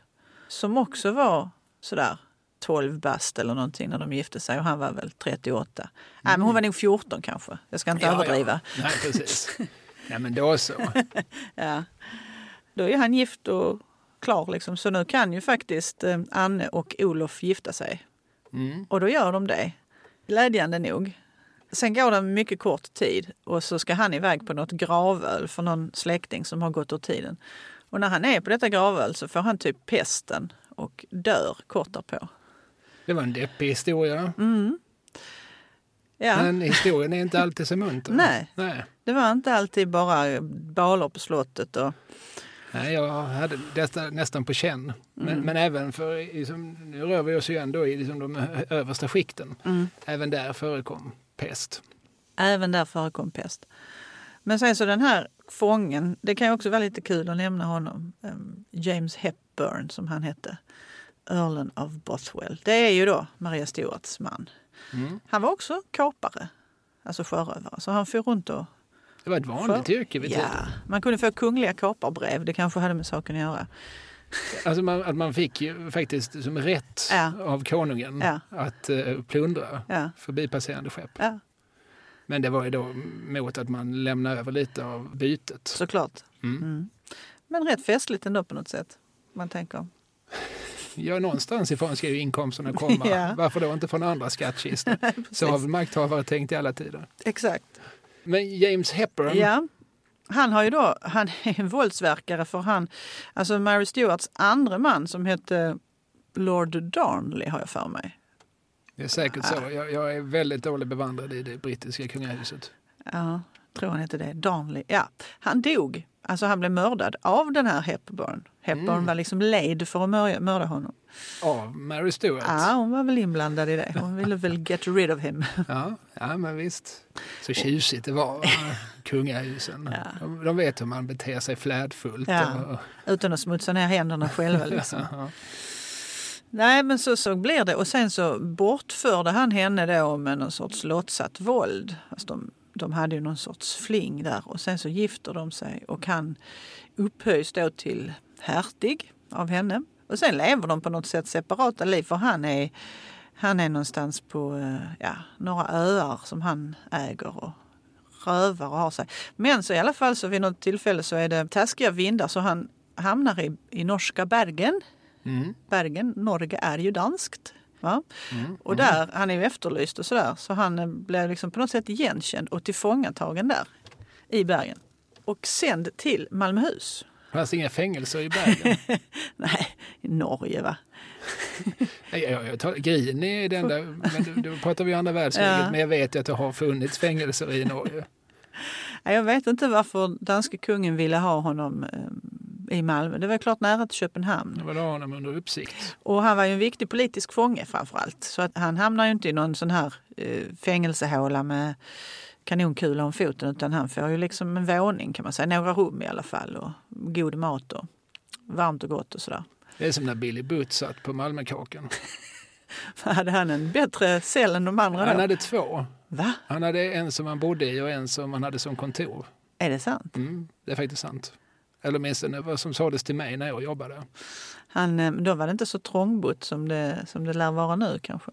som också var sådär 12 bast eller någonting när de gifte sig och han var väl 38. Nej, men hon var nog 14 kanske. Jag ska inte överdriva. Ja. Nej, precis. Nej, men då så. Ja. Då är han gift och klar liksom. Så nu kan ju faktiskt eh, Anne och Olof gifta sig. Mm. Och då gör de det. Glädjande nog. Sen går det en mycket kort tid och så ska han iväg på något gravöl för någon släkting som har gått ur tiden. Och när han är på detta gravöl så får han typ pesten och dör kort därpå. Det var en deppig historia. Mm. Ja, Men historien är inte alltid så munter. Nej. Nej. det var inte alltid bara baler på slottet och Nej, jag hade detta nästan på känn. Men, Mm. men även för, liksom, nu rör vi oss ju ändå i liksom de översta skikten. Mm. Även där förekom pest. Även där förekom pest. Men sen så den här fången, det kan ju också vara lite kul att nämna honom. Em, James Hepburn som han hette. Earlen of Bothwell. Det är ju då Maria Stuarts man. Mm. Han var också kapare, alltså sjörövare. Så han for runt och... Det var ett vanligt För- yrke vid Ja, tiden. man kunde få kungliga kaparbrev. Det kanske hade med saken att göra. Alltså man, att man fick ju faktiskt som rätt Ja. av konungen Ja. att eh, plundra Ja, förbipasserande skepp. ja Men det var ju då mot att man lämnade över lite av bytet. såklart. Mm. Mm. Men rätt festligt ändå på något sätt. Man tänker. Ja, någonstans ifrån ska ju inkomsterna komma. Ja. Varför då inte från andra skattkistor? Så har väl makthavare tänkt i alla tider. Exakt. Men James Hepburn, Ja. Han har ju då, han är en våldsverkare för han, alltså Mary Stuarts andra man som hette Lord Darnley har jag för mig. det är säkert så. Jag, jag är väldigt dåligt bevandrad i det brittiska kungahuset. Ja, tror han hette det. Darnley. Ja, han dog Alltså han blev mördad av den här Hepburn. Hepburn Mm. var liksom led för att mörda, mörda honom. Av Mary Stuart. Ja, hon var väl inblandad i det. Hon ville väl get rid of him. Ja, ja, men visst. Så tjusigt det var, va? kungahusen. Ja. De, de vet hur man beter sig flärdfullt. Ja. Och, Utan att smutsa ner händerna själva. Liksom. ja. Nej, men så, så blir det. Och sen så bortförde han henne då med någon sorts låtsat våld. Alltså de, de hade ju någon sorts fling där. Och sen så gifter de sig och han upphöjs då till hertig av henne. Och sen lever de på något sätt separata liv för han är, han är någonstans på eh, ja, några öar som han äger och rövar och har sig. Men så i alla fall så vid något tillfälle så är det taskiga vindar så han hamnar i, i norska Bergen. Mm. Bergen, Norge är ju danskt. Va? Mm. Och där, han är ju efterlyst och sådär. Så han eh, blev liksom på något sätt igenkänd och tillfångatagen där i Bergen. Och sänd till Malmöhus. Fanns det inga fängelser i Bergen? Nej, i Norge va? Nej, jag, jag tar, Grini är den där, men då pratar vi andra världskriget. Ja. Men jag vet ju att det har funnits fängelser i Norge. Jag vet inte varför danske kungen ville ha honom eh, i Malmö. Det var klart nära till Köpenhamn. Det var då honom under uppsikt. Och han var ju en viktig politisk fånge framför allt. Så att han hamnar ju inte i någon sån här eh, fängelsehåla med kanonkula om foten utan han får ju liksom en våning kan man säga. Några rum i alla fall och god mat och varmt och gott och sådär. Det är som när Billy Butt satt på Malmökakan. Hade han en bättre cell än de andra Han då? hade två. Va? Han hade en som han bodde i och en som han hade som kontor. Är det sant? Mm, det är faktiskt sant. Eller åtminstone vad som sades till mig när jag jobbade. Han, eh, då var det inte så trångbott som det, som det lär vara nu kanske.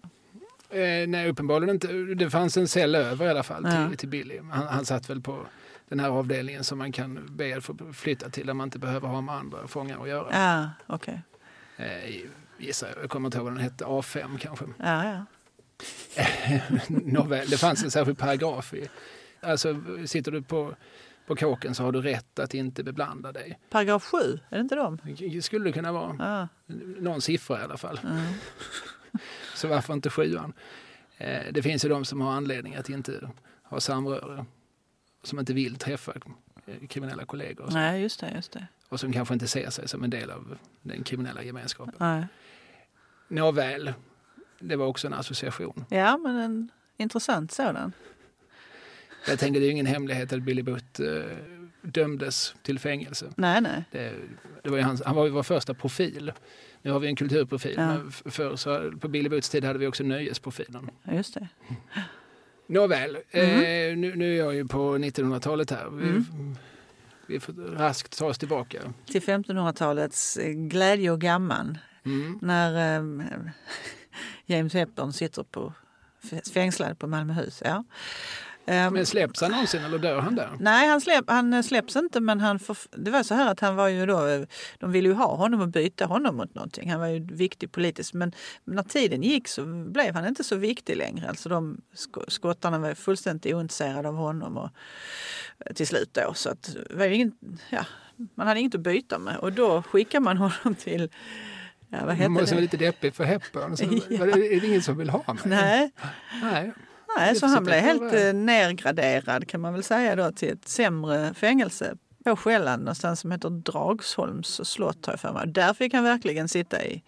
Eh, nej, uppenbarligen inte. Det fanns en cell över i alla fall till, Ja. till Billy. Han, han satt väl på den här avdelningen som man kan be att få flytta till där man inte behöver ha med andra fångar att göra. Ja, okej. Eh, gissar jag. Jag kommer inte ihåg vad den hette. A5 kanske. Ja, ja. Nåväl, det fanns en särskild paragraf. I, alltså, sitter du på, på kåken så har du rätt att inte beblanda dig. Paragraf 7, är det inte de? Det skulle det kunna vara. Ja. Någon siffra i alla fall. Mm. Så varför inte sjuan? Eh, det finns ju de som har anledning att inte ha samröre. Som inte vill träffa eh, kriminella kollegor. och så. Nej, just det. Just det. Och som kanske inte ser sig som en del av den kriminella gemenskapen. Nej. Nåväl, det var också en association. Ja, men en intressant sådan. Jag tänker det är ju ingen hemlighet att Billy Butt eh, dömdes till fängelse. Nej, nej. Det, det var hans, han var ju vår första profil. Nu har vi en kulturprofil. Ja. Men f- förr så, på Billy Butts tid hade vi också nöjesprofilen. Ja, Just det. Nåväl, Mm. eh, nu, nu är jag ju på 1900-talet här. Vi, Mm. vi får raskt ta oss tillbaka. Till 1500-talets eh, glädje och gamman. Mm. När eh, James Hepburn sitter på fängslad på Malmöhus. Ja. Ehm, Men släpps han någonsin eller dör han där? Nej, han, släpp, han eh, släpps inte men han får, det var så här att han var ju då, eh, de ville ju ha honom och byta honom mot någonting. Han var ju viktig politiskt men när tiden gick så blev han inte så viktig längre. Alltså de sk- skottarna var fullständigt ointresserade av honom och, eh, till slut då. Så att det var ingen, ja, man hade inget att byta med och då skickar man honom till, ja vad Man hette måste vara det? lite deppig för Hepburn. Så Ja. är det ingen som vill ha mig? Nej, Nej. Nej, så han blev helt eh, nergraderad kan man väl säga då till ett sämre fängelse på Själland någonstans som heter Dragsholms slott har jag för mig. Där fick han verkligen sitta i,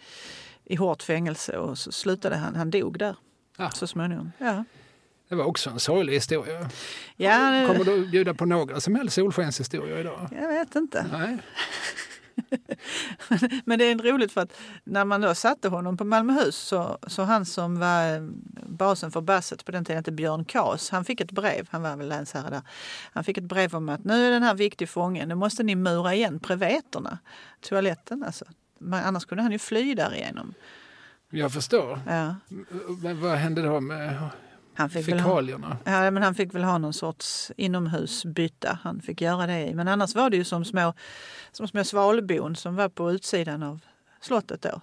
i hårt fängelse och så slutade han, han dog där Ja. så småningom. Ja, Det var också en sorglig historia. ja det- Kommer du bjuda på några som helst solskenshistorier idag? jag vet inte. Nej. Men det är roligt för att när man då satte honom på Malmöhus så, så han som var eh, basen för Basset på den tiden hette Björn Kas. Han fick ett brev, han var väl länsherre där. Han fick ett brev om att nu är den här viktig fången, nu måste ni mura igen preveterna, toaletten alltså. Men annars kunde han ju fly därigenom. Jag förstår. Ja. Men vad hände då med Han fick, väl ha, fekalierna? ja, men han fick väl ha någon sorts inomhusbytta han fick göra det i. Men annars var det ju som små, som små svalbon som var på utsidan av slottet då.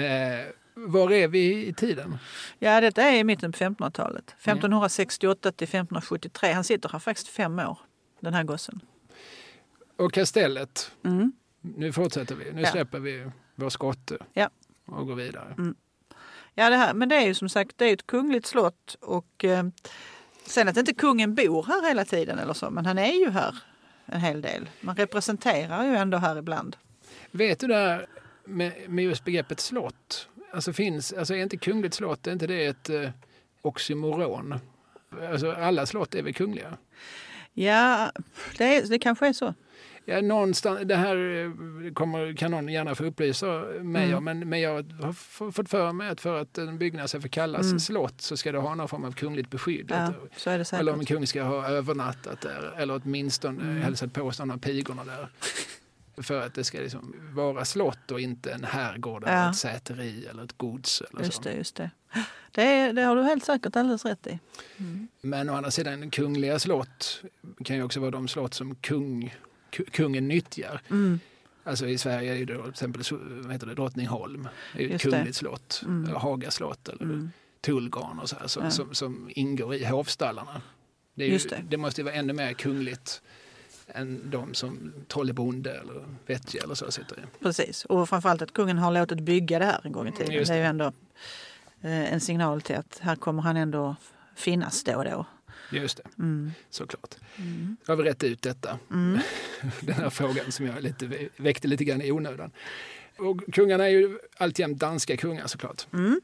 Eh, var är vi i tiden? Ja, detta är i mitten på 1500-talet. 1568 till 1573. Han sitter här faktiskt fem år, den här gossen. Och kastellet. Mm. Nu fortsätter vi. Nu Ja. släpper vi vår skotte Ja. och går vidare. Ja, det här, men det är ju som sagt det är ett kungligt slott och eh, sen att inte kungen bor här hela tiden eller så, men han är ju här en hel del. Man representerar ju ändå här ibland. Vet du där med, med just begreppet slott? Alltså finns, alltså är inte kungligt slott, är inte det ett eh, oxymoron? Alltså alla slott är väl kungliga? Ja, det, är, det kanske är så. Ja, någonstans, det här eh, kommer, kan någon gärna få upplysa mig mm. om, men, men jag har fått för mig att för att en byggnad ska få kallas mm. slott så ska det ha någon form av kungligt beskydd. Ja, så är det säkert. Eller om en kung ska ha övernattat där eller åtminstone mm. hälsat på av pigorna där. För att det ska liksom vara slott och inte en herrgård eller ett säteri eller ett gods. Eller just det, just det. Det, det, har du helt säkert alldeles rätt i. Mm. Men å andra sidan, kungliga slott kan ju också vara de slott som kung kungen nyttjar. Mm. Alltså i Sverige är det till exempel vad heter det, Drottningholm, det är ett kungligt slott, mm. Haga slott eller mm. Tullgarn och så här, som, ja. som, som, ingår i hovstallarna. Det, ju, det. det måste ju vara ännu mer kungligt än de som Trollebonde eller Vettje eller så sitter i. Precis, och framförallt att kungen har låtit bygga det här en gång i tiden. Det. det. är ju ändå eh, en signal till att här kommer han ändå finnas då och då. Just det, mm. såklart. Mm. Då har vi rätt ut detta. Mm. Den här frågan som jag lite, väckte lite grann i onödan. Och kungarna är ju alltjämt danska kungar såklart. Mm.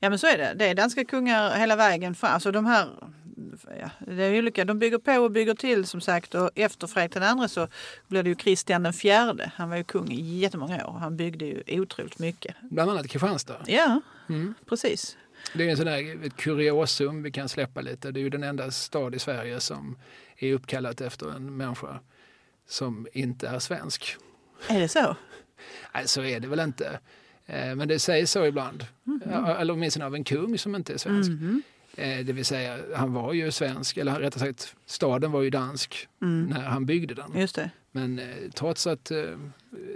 Ja men så är det. Det är danska kungar hela vägen fram. Alltså de här ja, det är olika. De bygger på och bygger till som sagt och efter Fredrik den så blev det ju Kristian den fjärde. Han var ju kung i jättemånga år. Han byggde ju otroligt mycket. Bland annat Kristianstad? Ja, mm. precis. Det är en sån där, ett kuriosum vi kan släppa lite. Det är ju den enda stad i Sverige som är uppkallat efter en människa som inte är svensk. Är det så? Nej, så är det väl inte. Eh, men det sägs så ibland. Mm -hmm. Eller åtminstone av en kung som inte är svensk. Mm -hmm. Det vill säga, han var ju svensk, eller rättare sagt staden var ju dansk mm. när han byggde den. Just det. Men eh, trots att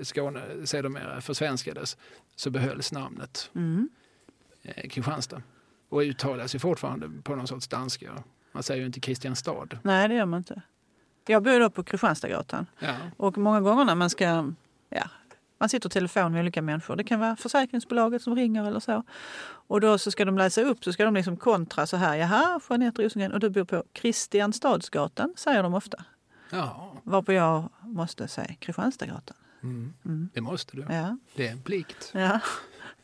Skåne sedermera försvenskades så behölls namnet. Mm. Eh, Kristianstad. Och uttalas ju fortfarande på någon sorts danska. Man säger ju inte Kristianstad. Nej, det gör man inte. Jag bor då på Kristianstadsgatan. Ja. Och många gånger när man ska... Ja, man sitter i telefon med olika människor. Det kan vara försäkringsbolaget som ringer eller så. Och då så ska de läsa upp, så ska de liksom kontra så här. Jaha, Jeanette Rosengren, och du bor på Kristianstadsgatan, säger de ofta. Ja. Varpå jag måste säga Kristianstadsgatan. Mm. Mm. Det måste du. Ja. Det är en plikt. Ja.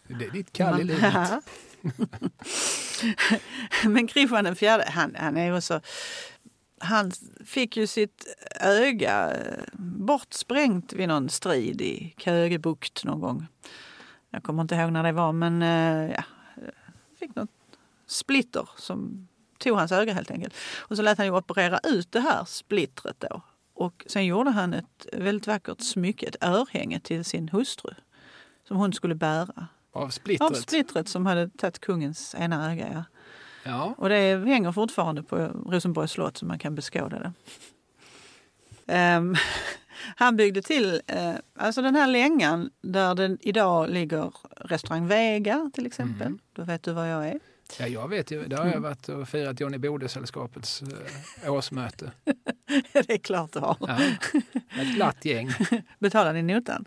Det är ditt kall i livet. Men Kristian den fjärde, han, han är ju så... Han fick ju sitt öga eh, bortsprängt vid någon strid i Kögebukt någon gång. Jag kommer inte ihåg när det var, men eh, ja, fick något splitter som tog hans öga helt enkelt. Och så lät han ju operera ut det här splittret då. Och sen gjorde han ett väldigt vackert smycke, ett örhänge till sin hustru som hon skulle bära. Av splittret? Av splittret som hade tagit kungens ena öga. Ja. ja. Och det hänger fortfarande på Rosenborgs slott så man kan beskåda det. Um, han byggde till uh, alltså den här längan där den idag ligger restaurang Vega till exempel. Mm. Då vet du var jag är. Ja, jag vet ju. Där har jag mm. varit och firat Johnny Bode-sällskapets eh, årsmöte. det är klart du har. Ja, ett glatt gäng. Betalar ni notan?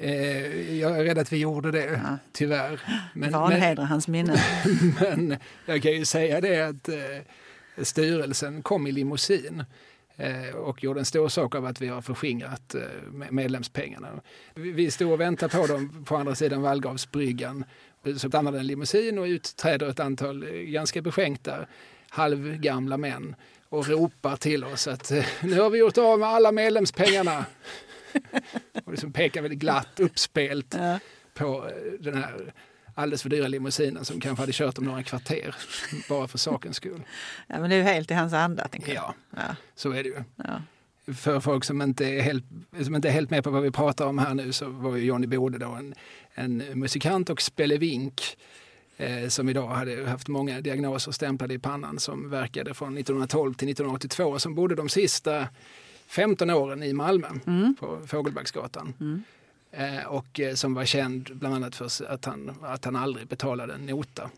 Eh, jag är rädd att vi gjorde det, ja. tyvärr. Men, Vanhedra hans minne. men jag kan ju säga det att eh, styrelsen kom i limousin eh, och gjorde en stor sak av att vi har förskingrat eh, medlemspengarna. Vi, vi stod och väntade på dem på andra sidan Vallgravsbryggan. Så stannar en limousin och utträder ett antal ganska beskänkta halvgamla män och ropar till oss att nu har vi gjort av med alla medlemspengarna. och liksom pekar väldigt glatt uppspelt ja. på eh, den här alldeles för dyra limousinen som kanske hade kört om några kvarter bara för sakens skull. Ja, men det är ju helt i hans anda. Ja, ja, så är det ju. Ja. För folk som inte, är helt, som inte är helt med på vad vi pratar om här nu så var ju Johnny Bode då en, en musikant och spelevink eh, som idag hade haft många diagnoser stämplade i pannan som verkade från 1912 till 1982 som bodde de sista 15 åren i Malmö mm. på Fågelbacksgatan. Mm. Eh, och eh, som var känd bland annat för att han, att han aldrig betalade en nota.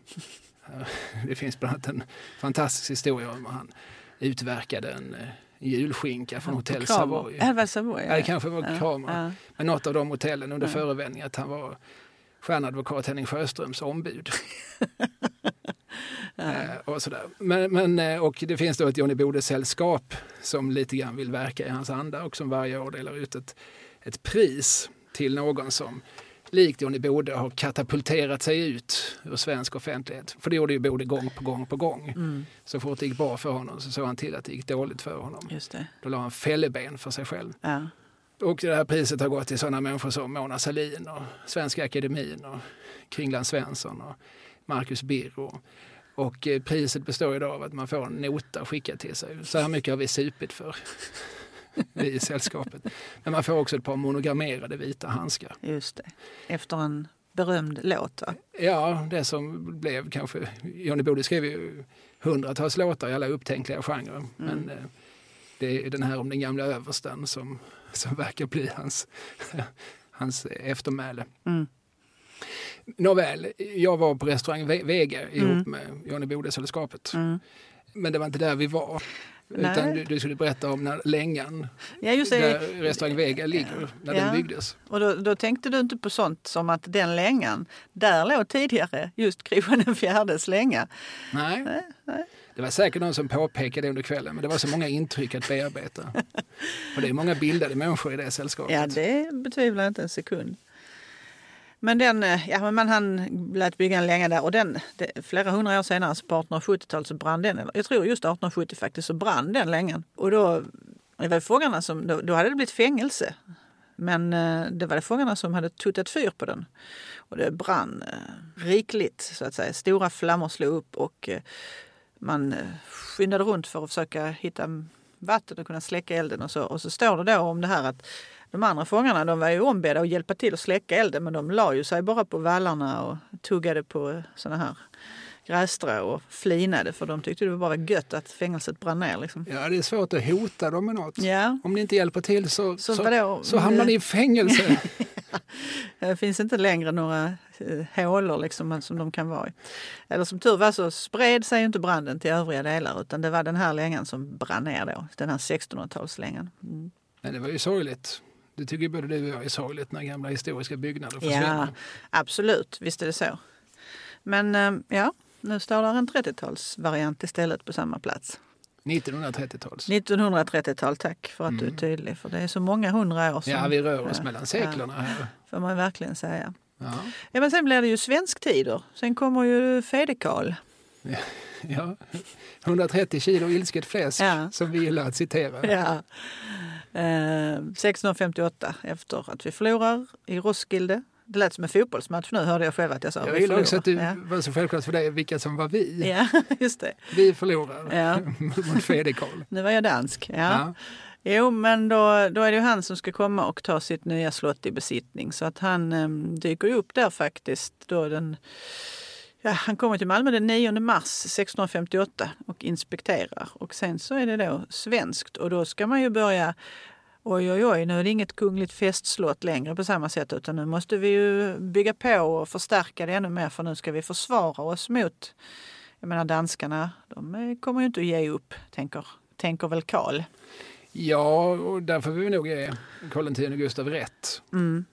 Eh, det finns bland annat en fantastisk historia om att han utverkade en eh, julskinka från Hotell Savoy. Äh, Savoy ja. det kanske var ja, Kramer. Ja. Men något av de hotellen under ja. förevändning att han var stjärnadvokat Henning Sjöströms ombud. Eh, och, sådär. Men, men, eh, och det finns då ett Johnny Bode-sällskap som lite grann vill verka i hans anda och som varje år delar ut ett, ett pris till någon som likt Johnny Bode har katapulterat sig ut ur svensk offentlighet. För det gjorde ju Bode gång på gång på gång. Mm. Så fort det gick bra för honom så såg han till att det gick dåligt för honom. Just det. Då la han fälleben för sig själv. Ja. Och det här priset har gått till sådana människor som Mona Sahlin och Svenska Akademin och Kringland Svensson och Marcus Birro. Och eh, priset består idag av att man får en nota skickad till sig. Så här mycket har vi supit för i sällskapet. Men man får också ett par monogrammerade vita handskar. Just det. Efter en berömd låt va? Ja, det som blev kanske... Johnny Bode skrev ju hundratals låtar i alla upptänkliga genrer. Mm. Men eh, det är den här om den gamla översten som, som verkar bli hans, hans eftermäle. Mm. Nåväl, jag var på restaurang Vega ihop mm. med Johnny Bode-sällskapet. Mm. Men det var inte där vi var. Nej. Utan du, du, skulle berätta om när Längan, ja, just det. där restaurang Vega ligger, när ja. den byggdes. Och då, då, tänkte du inte på sånt som att den Längan, där låg tidigare just Kristian fjärdes länga. Nej. Nej, nej. Det var säkert någon som påpekade under kvällen, men det var så många intryck att bearbeta. Och det är många bildade människor i det sällskapet. Ja, det betvivlar jag inte en sekund. Men den, eh, ja, men man hann lät bygga en länga där och den, det, flera hundra år senare, på 1870-talet, så brann den. Jag tror just 1870 faktiskt, så brann den längan. Och då, det var fångarna som, då, då hade det blivit fängelse. Men eh, det var det fångarna som hade tuttat fyr på den. Och det brann eh, rikligt, så att säga. Stora flammor slog upp och eh, man eh, skyndade runt för att försöka hitta vatten och kunna släcka elden. Och så, och så står det då om det här att de andra fångarna de var ju ombedda att hjälpa till att släcka elden men de la ju sig bara på vallarna och tuggade på eh, såna här grässtrå och flinade för de tyckte det bara var gött att fängelset brann ner. Liksom. Ja, det är svårt att hota dem med något. Ja. Om ni inte hjälper till så, så, så, så hamnar ni i fängelse. det finns inte längre några eh, hålor liksom, som de kan vara i. Eller som tur var så spred sig inte branden till övriga delar utan det var den här längan som brann ner då, den här 1600-talslängan. Mm. Men det var ju sorgligt. Det tycker både du och jag är sorgligt när gamla historiska byggnader försvinner. Ja, absolut. Visst är det så. Men eh, ja, nu står där en 30-talsvariant istället på samma plats. 1930-tals. 1930-tal, tack för att mm. du är mm. tydlig. För det är så många hundra år sedan. Ja, vi rör oss ja, mellan seklerna ja, här. Får man verkligen säga. Ja. ja, men sen blir det ju svensktider. Sen kommer ju Fedekal. Ja, ja. 130 kilo ilsket fläsk som vi gillar att citera. Ja. 1658 eh, efter att vi förlorar i Roskilde. Det lät som en fotbollsmatch nu hörde jag själv att jag sa. Jag gillar också att det ja. var så självklart för dig vilka som var vi. Ja, just det. Vi förlorar ja. mot Fedekal. Nu var jag dansk. Ja. ja. Jo, men då, då är det han som ska komma och ta sitt nya slott i besittning. Så att han um, dyker upp där faktiskt då den Ja, han kommer till Malmö den 9 mars 1658 och inspekterar. Och sen så är det då svenskt och då ska man ju börja Oj, oj, oj, nu är det inget kungligt festslott längre på samma sätt utan nu måste vi ju bygga på och förstärka det ännu mer för nu ska vi försvara oss mot, jag menar danskarna, de kommer ju inte att ge upp, tänker, tänker väl Karl. Ja, och där får vi nog ge Karl X Gustav rätt. Mm.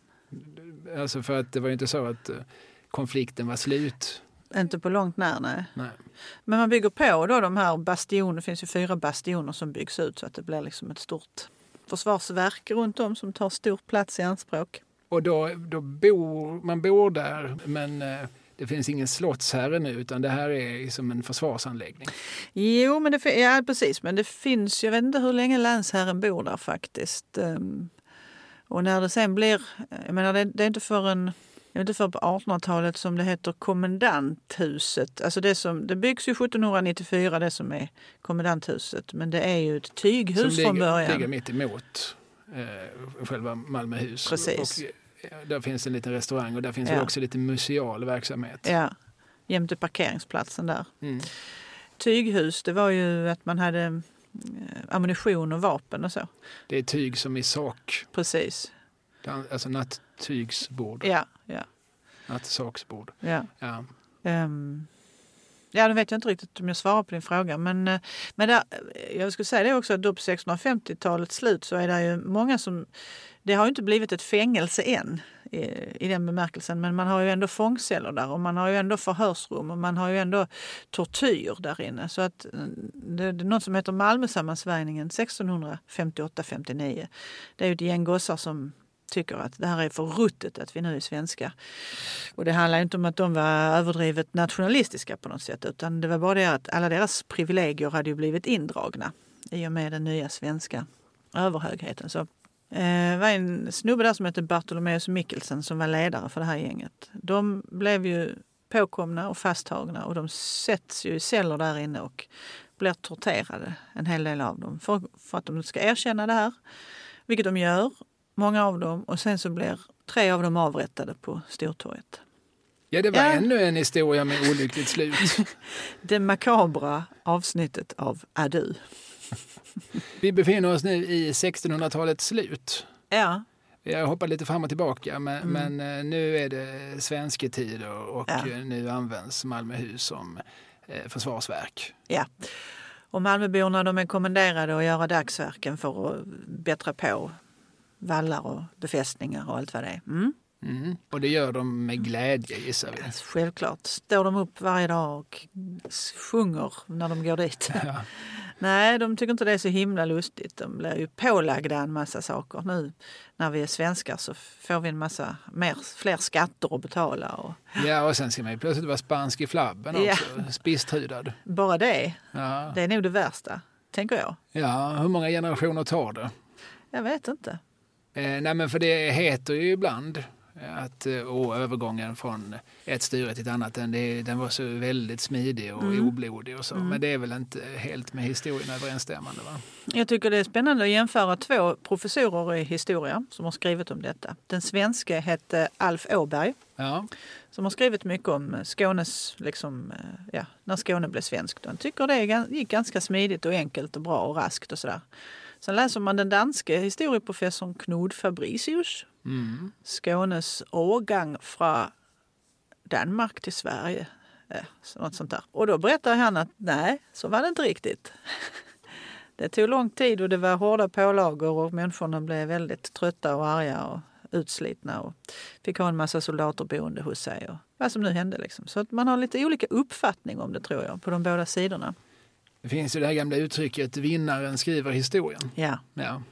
Alltså för att det var ju inte så att eh, konflikten var slut inte på långt när, nej. nej. Men man bygger på då de här bastionerna. Det finns ju fyra bastioner som byggs ut så att det blir liksom ett stort försvarsverk runt om som tar stor plats i anspråk. Och då, då bor man bor där men eh, det finns ingen slottsherre nu utan det här är som en försvarsanläggning. Jo, men det, ja, precis. Men det finns, jag vet inte hur länge länsherren bor där faktiskt. Ehm, och när det sen blir, jag menar det, det är inte förrän det är inte för på 1800-talet som det heter kommendanthuset. Alltså det, som, det byggs ju 1794 det som är kommendanthuset. Men det är ju ett tyghus som ligger, från början. Som ligger mitt emot eh, själva Malmöhus. Precis. Och, där finns en liten restaurang och där finns ja. också lite museal verksamhet. Ja, jämte parkeringsplatsen där. Mm. Tyghus, det var ju att man hade eh, ammunition och vapen och så. Det är tyg som i sak. Precis. Alltså nattygsbord. Ja, ja. Nattsaksbord. Ja. Ja. Um, ja, nu vet jag inte riktigt om jag svarar på din fråga. Men, eh, men där, jag skulle säga det också att då på 1650-talets slut så är det ju många som... Det har ju inte blivit ett fängelse än i, i den bemärkelsen. Men man har ju ändå fångceller där och man har ju ändå förhörsrum och man har ju ändå tortyr där inne. Så att eh, det, det är något som heter Malmösammansvärjningen 1658-59. Det är ju ett gäng gossar som tycker att det här är för ruttet att vi nu är svenska. Och det handlar inte om att de var överdrivet nationalistiska på något sätt utan det var bara det att alla deras privilegier hade ju blivit indragna i och med den nya svenska överhögheten. Så det eh, var en snubbe där som hette Bartolomeus Mikkelsen som var ledare för det här gänget. De blev ju påkomna och fasttagna och de sätts ju i celler där inne och blir torterade, en hel del av dem, för, för att de ska erkänna det här. Vilket de gör, många av dem. Och sen så blir tre av dem avrättade på Stortorget. Ja, det var ja. ännu en historia med olyckligt slut. det makabra avsnittet av Adu. Vi befinner oss nu i 1600-talets slut. Ja. Jag hoppar lite fram och tillbaka, men, mm. men eh, nu är det svensketider och ja. nu används Malmöhus som eh, försvarsverk. Ja. Och Malmöborna de är kommenderade att göra dagsverken för att bättra på vallar och befästningar och allt vad det är. Mm. Mm. Och det gör de med glädje gissar vi? Självklart. Står de upp varje dag och sjunger när de går dit. Ja. Nej, de tycker inte det är så himla lustigt. De blir ju pålagda en massa saker. Nu när vi är svenskar så får vi en massa mer, fler skatter att betala. Och... Ja, och sen ska man ju plötsligt vara spansk i flabben också. Ja. Spisstrudad. Bara det. Ja. Det är nog det värsta, tänker jag. Ja, hur många generationer tar det? Jag vet inte. Eh, nej, men för det heter ju ibland att, eh, och övergången från ett styre till ett annat, den, den var så väldigt smidig och mm. oblodig och så. Mm. Men det är väl inte helt med historien överensstämmande? Va? Jag tycker det är spännande att jämföra två professorer i historia som har skrivit om detta. Den svenska hette Alf Åberg. Ja. Som har skrivit mycket om Skånes, liksom, eh, ja, när Skåne blev svenskt. Han tycker det gick ganska smidigt och enkelt och bra och raskt och sådär. Sen läser man den danske historieprofessorn Knud Fabricius. Mm. Skånes årgång från Danmark till Sverige. Ja, något sånt där. Och då berättar han att nej, så var det inte riktigt. Det tog lång tid och det var hårda pålagor och människorna blev väldigt trötta och arga och utslitna och fick ha en massa soldater boende hos sig och vad som nu hände. Liksom. Så att man har lite olika uppfattning om det tror jag på de båda sidorna. Det finns ju det här gamla uttrycket vinnaren skriver historien. Ja. ja.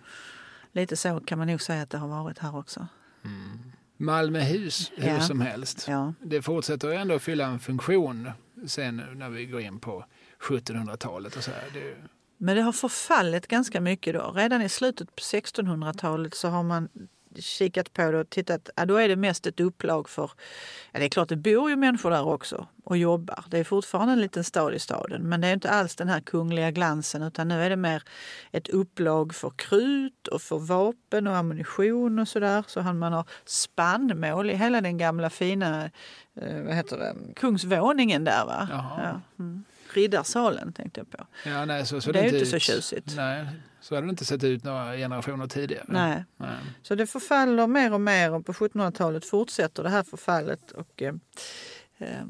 Lite så kan man nog säga att det har varit här också. Mm. Malmöhus hur ja. som helst. Ja. Det fortsätter ändå att fylla en funktion sen när vi går in på 1700-talet och så. Det... Men det har förfallit ganska mycket då. Redan i slutet på 1600-talet så har man kikat på det och tittat, ja, då är det mest ett upplag för, ja det är klart det bor ju människor där också och jobbar. Det är fortfarande en liten stad i staden men det är inte alls den här kungliga glansen utan nu är det mer ett upplag för krut och för vapen och ammunition och sådär. Så man har spannmål i hela den gamla fina, eh, vad heter det, kungsvåningen där va? Ja. Mm. Riddarsalen tänkte jag på. Ja, nej, så, så det, det är ju inte så tjusigt. Nej, så hade det inte sett ut några generationer tidigare. Nej. Nej. Så det förfaller mer och mer och på 1700-talet fortsätter det här förfallet. Och, eh, eh,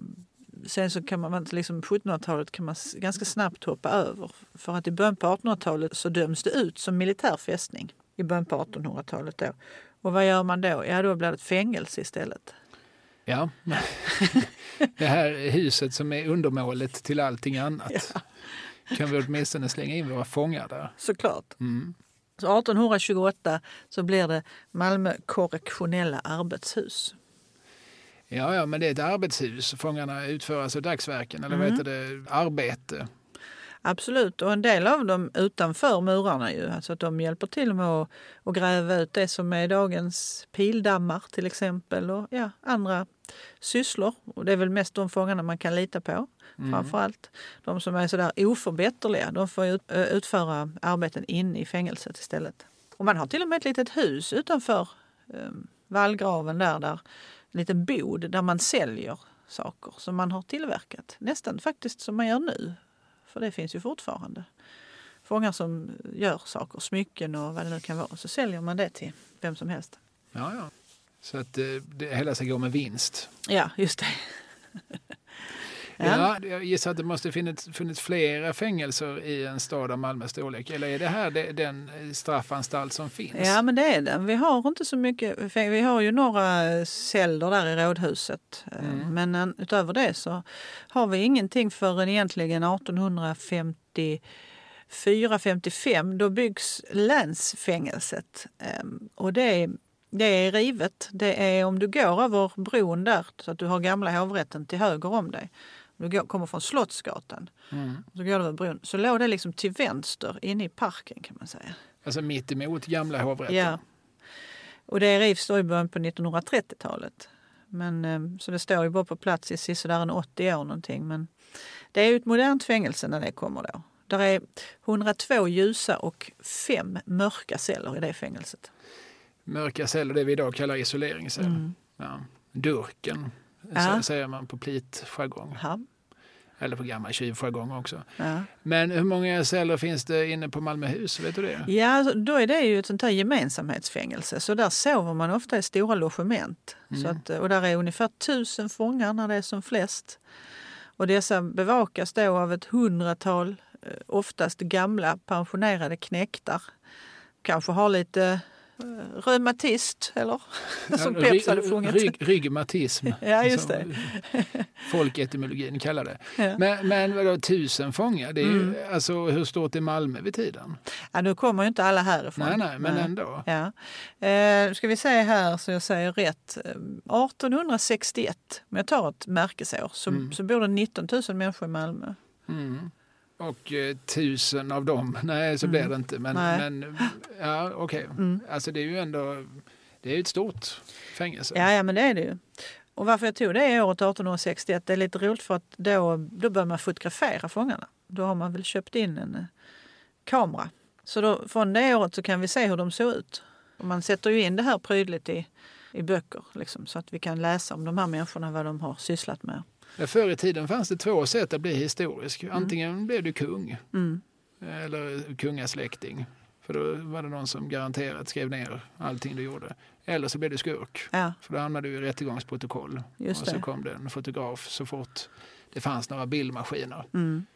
sen så kan man, liksom 1700-talet kan man ganska snabbt hoppa över. För att i början på 1800-talet så döms det ut som militär fästning. I början på 1800-talet då. Och vad gör man då? Ja, då blir det ett fängelse istället. Ja, det här huset som är undermålet till allting annat. Ja. Kan vi åtminstone slänga in våra fångar där? Såklart. Mm. Så 1828 så blir det Malmö korrektionella arbetshus. Ja, ja, men det är ett arbetshus. Fångarna utför alltså dagsverken, eller mm. vad heter det, arbete. Absolut, och en del av dem utanför murarna ju. Alltså att de hjälper till med att, att gräva ut det som är dagens pildammar till exempel och ja, andra sysslor. Och det är väl mest de fångarna man kan lita på. Mm. Framförallt de som är sådär oförbätterliga, de får ut, utföra arbeten inne i fängelset istället. Och man har till och med ett litet hus utanför eh, vallgraven där, där en liten bod där man säljer saker som man har tillverkat. Nästan faktiskt som man gör nu. För det finns ju fortfarande fångar som gör saker, smycken och vad det nu kan vara. Så säljer man det till vem som helst. Ja, ja. Så att det, det hela ska gå med vinst. Ja, just det. Ja, jag gissar att det måste funnits, funnits flera fängelser i en stad av Malmös storlek. Eller är det här den straffanstalt som finns? Ja, men det är den. Vi har inte så mycket. Vi har ju några celler där i rådhuset. Mm. Men utöver det så har vi ingenting förrän egentligen 1850 455 då byggs länsfängelset. Och det är, det är rivet. Det är om du går över bron där så att du har gamla hovrätten till höger om dig. Du går, kommer från Slottsgatan. Mm. Så går du över bron. Så låg det liksom till vänster inne i parken kan man säga. Alltså mitt emot gamla hovrätten? Ja. Och det rivs då i början på 1930-talet. Men, ehm, så det står ju bara på plats i sisådär 80 år någonting. Men det är ju ett modernt fängelse när det kommer då. Där är 102 ljusa och fem mörka celler i det fängelset. Mörka celler, det vi idag kallar isoleringsceller. Mm. Ja. Durken ja. säger man på plitjargong. Ja. Eller på gammal tjuvjargong också. Ja. Men hur många celler finns det inne på Malmöhus? Vet du det? Ja, alltså, då är det ju ett sånt här gemensamhetsfängelse. Så där sover man ofta i stora logement. Mm. Så att, och där är ungefär tusen fångar när det är som flest. Och dessa bevakas då av ett hundratal Eh, oftast gamla pensionerade knäktar. Kanske har lite reumatist eller som ja, Peps hade sjungit. Rygg, rygmatism. ja, just det. Folketymologin kallar det. Ja. Men, men vadå, tusen fångar? Det är mm. ju, alltså, hur stort är Malmö vid tiden? Ja, nu kommer ju inte alla härifrån. Nej, nej, men nej. ändå. Ja. Eh, ska vi se här så jag säger rätt. 1861, om jag tar ett märkesår, så, mm. så bor det 19 000 människor i Malmö. Mm. Och eh, tusen av dem, nej så mm. blir det inte. Men, men ja okej. Okay. Mm. Alltså det är ju ändå, det är ett stort fängelse. Ja, ja men det är det ju. Och varför jag tog det året 1861, det är lite roligt för att då, då börjar man fotografera fångarna. Då har man väl köpt in en eh, kamera. Så då, från det året så kan vi se hur de såg ut. Och man sätter ju in det här prydligt i, i böcker liksom, så att vi kan läsa om de här människorna, vad de har sysslat med. Förr i tiden fanns det två sätt att bli historisk. Mm. Antingen mm. blev du kung mm. eller kungasläkting. För då var det någon som garanterat skrev ner allting du gjorde. Eller så blev du skurk. Ja. För då hamnade du i rättegångsprotokoll. Just och så kom det en fotograf så fort det fanns några bildmaskiner. Mm.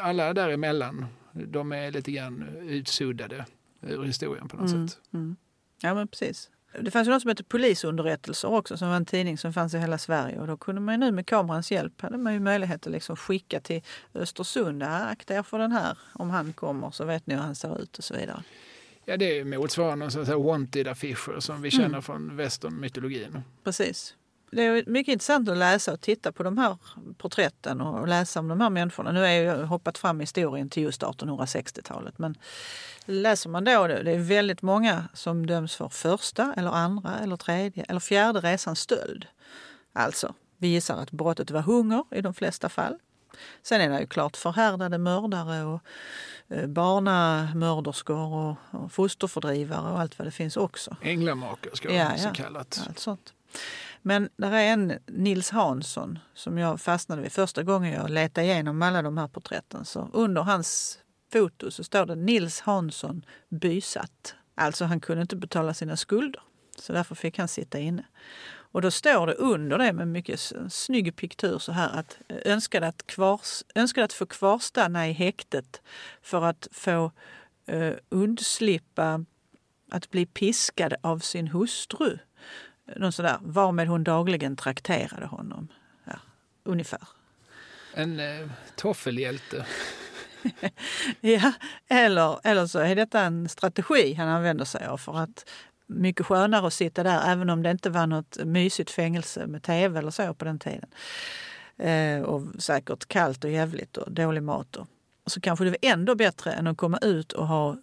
Alla däremellan, de är lite grann utsuddade ur historien på något mm. sätt. Mm. Ja men precis. Det fanns ju något som hette Polisunderrättelser också som var en tidning som fanns i hela Sverige. Och då kunde man nu med kamerans hjälp hade man ju möjlighet att liksom skicka till Östersund. Akta er för den här. Om han kommer så vet ni hur han ser ut och så vidare. Ja, det är motsvarande så wanted-affischer som vi känner mm. från westernmytologin. Precis. Det är mycket intressant att läsa och titta på de här porträtten och läsa om de här människorna. Nu har jag hoppat fram i historien till just 1860-talet. Men läser man då, det är väldigt många som döms för första eller andra eller tredje eller fjärde resans stöld. Alltså, vi gissar att brottet var hunger i de flesta fall. Sen är det ju klart förhärdade mördare och eh, barnamörderskor och, och fosterfördrivare och allt vad det finns också. Änglamakerskor ja, så kallat. Allt sånt. Men där är en Nils Hansson som jag fastnade vid första gången jag letade igenom alla de här porträtten. Så under hans foto så står det Nils Hansson bysatt. Alltså han kunde inte betala sina skulder. Så därför fick han sitta inne. Och då står det under det med mycket snygg piktur så här att eh, önskade att, kvars, önskade att få kvarstanna i häktet för att få eh, undslippa att bli piskad av sin hustru någon sådär, varmed hon dagligen trakterade honom. Ja, ungefär. En eh, toffelhjälte. ja, eller, eller så är detta en strategi han använder sig av för att mycket skönare att sitta där även om det inte var något mysigt fängelse med tv eller så på den tiden. Eh, och säkert kallt och jävligt och dålig mat. Och, så kanske det var ändå bättre än att komma ut och ha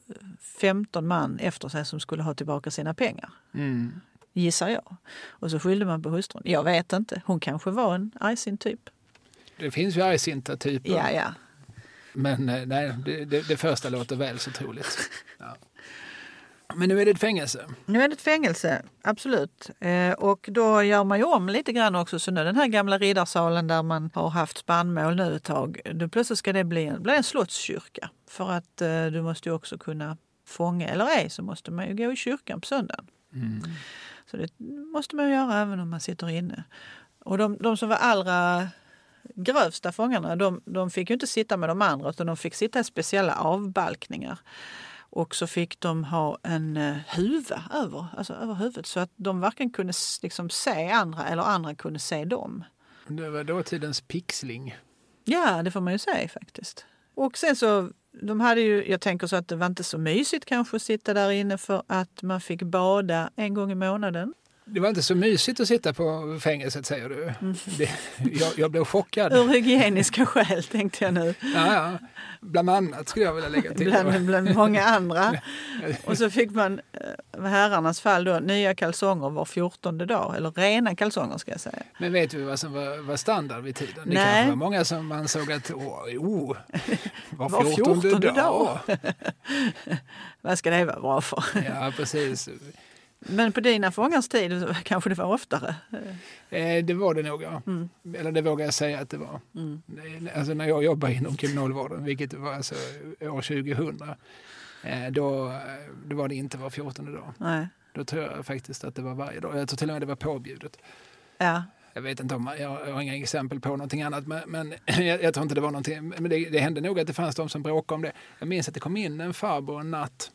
15 man efter sig som skulle ha tillbaka sina pengar. Mm gissar jag. Och så skyllde man på hustrun. Jag vet inte, hon kanske var en argsint typ. Det finns ju argsinta typer. Ja, ja. Men eh, nej, det, det, det första låter väl så troligt. Ja. Men nu är det ett fängelse. Nu är det ett fängelse, absolut. Eh, och då gör man ju om lite grann också. Så nu den här gamla riddarsalen där man har haft spannmål nu ett tag. Då plötsligt ska det bli en, bli en slottskyrka. För att eh, du måste ju också kunna fånga, eller ej, så måste man ju gå i kyrkan på söndagen. Mm. Så det måste man göra även om man sitter inne. Och de, de som var allra grövsta fångarna, de, de fick ju inte sitta med de andra utan de fick sitta i speciella avbalkningar. Och så fick de ha en eh, huva över, alltså över huvudet så att de varken kunde liksom se andra eller andra kunde se dem. Det var dåtidens pixling. Ja, det får man ju säga faktiskt. Och sen så, de hade ju, jag tänker så att det var inte så mysigt kanske att sitta där inne för att man fick bada en gång i månaden. Det var inte så mysigt att sitta på fängelset säger du. Mm. Det, jag, jag blev chockad. Ur hygieniska skäl tänkte jag nu. Ja, ja. Bland annat skulle jag vilja lägga till. Bland, bland många andra. Och så fick man, eh, herrarnas fall då, nya kalsonger var fjortonde dag. Eller rena kalsonger ska jag säga. Men vet du vad som var, var standard vid tiden? Det Nej. kanske var många som ansåg att åh, oh, var Var fjortonde, fjortonde dag. Vad ska det vara bra för? Ja, precis. Men på dina fångars tid kanske det var oftare. Eh, det var det nog, ja. Mm. Eller det vågar jag säga att det var. Mm. Alltså när jag jobbade inom kriminalvården, vilket var alltså år 2000, eh, då, då var det inte var fjortonde dag. Nej. Då tror jag faktiskt att det var varje dag. Jag tror till och med det var påbjudet. Ja. Jag vet inte om, jag, jag har inga exempel på någonting annat, men, men jag, jag tror inte det var någonting. Men det, det hände nog att det fanns de som bråkade om det. Jag minns att det kom in en farbror en natt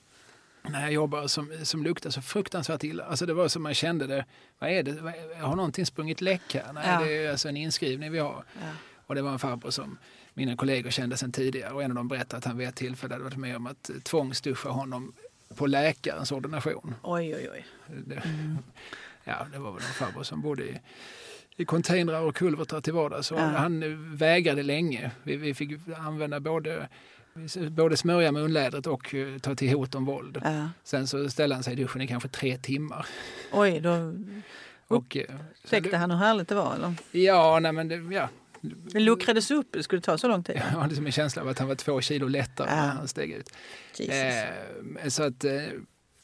när jag jobbade som, som luktade så fruktansvärt illa. Alltså det var som man kände det. Vad är det? Har någonting sprungit läck här? Nej, Ja. det är alltså en inskrivning vi har. Ja. Och det var en farbror som mina kollegor kände sedan tidigare och en av dem berättade att han vid ett tillfälle hade varit med om att tvångsduscha honom på läkarens ordination. Oj, oj, oj. Det, Ja, det var väl en farbror som bodde i, i containrar och kulvertar till vardags. Och Ja. Han eh, vägrade länge. Vi, vi fick använda både, både smörja munlädret och eh, ta till hot om våld. Ja. Sen så ställde han sig i duschen i kanske tre timmar. Oj, då Och, eh, så täckte han hur härligt det var. Eller? Ja, nej, men det, ja. Det luckrades upp, det skulle ta så lång tid. Jag hade som en känsla av att han var två kilo lättare Ja. när han steg ut. Eh, så att eh,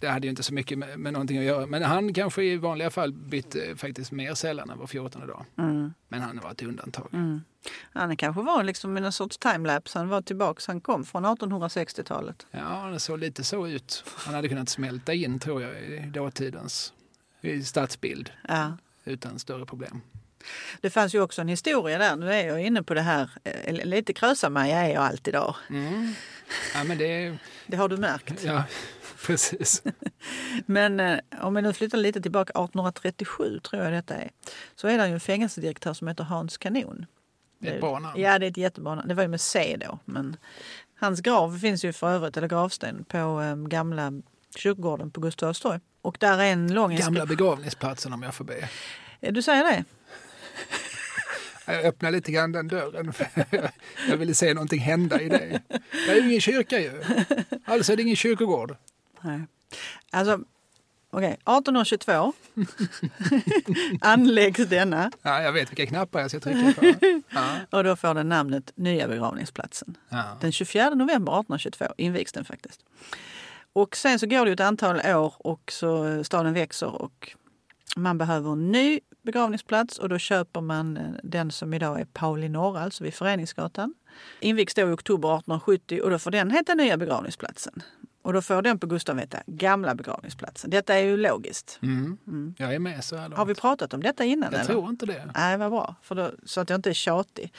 det hade ju inte så mycket med, med någonting att göra. Men han kanske i vanliga fall bytte faktiskt mer sällan än var 14 dag. Mm. Men han var ett undantag. Mm. Han kanske var liksom i någon sorts timelapse. Han var tillbaks. Han kom från 1860-talet. Ja, det såg lite så ut. Han hade kunnat smälta in tror jag i dåtidens i stadsbild Ja. utan större problem. Det fanns ju också en historia där. Nu är jag inne på det här. eh, Lite krösa-Maja är jag alltid idag. Mm. Ja, men det... Det har du märkt. Ja, precis. Men eh, om vi nu flyttar lite tillbaka, 1837 tror jag detta är. Så är det ju en fängelsedirektör som heter Hans Kanon. Det är ett bra namn. Ja, det är ett jättebra namn. Det var ju med C då. Men hans grav finns ju för övrigt, eller gravsten, på eh, gamla kyrkogården på Gustavstorg. Och där är en lång Gamla begravningsplatsen om jag får be. Eh, Du säger det? Jag öppnar lite grann den dörren. Jag ville se någonting hända i det. Det är ju ingen kyrka ju. Alltså är det ingen kyrkogård. Nej. Alltså, okej. 1822 anläggs denna Ja, jag vet vilka knappar jag ska trycka på. Ja. och då får den namnet Nya begravningsplatsen. Ja. Den 24 november 1822 invigs den faktiskt. Och sen så går det ett antal år och så eh, staden växer och man behöver en ny begravningsplats och då köper man eh, den som idag är Pauli norra, alltså vid Föreningsgatan. Invigs då i oktober 1870 och då får den heta Nya begravningsplatsen. Och då får den på Gustav heta Gamla begravningsplatsen. Detta är ju logiskt. Mm. Jag är med så här långt. Har vi pratat om detta innan? Jag eller? tror inte det. Nej, vad bra. För då, så att jag inte är tjatig.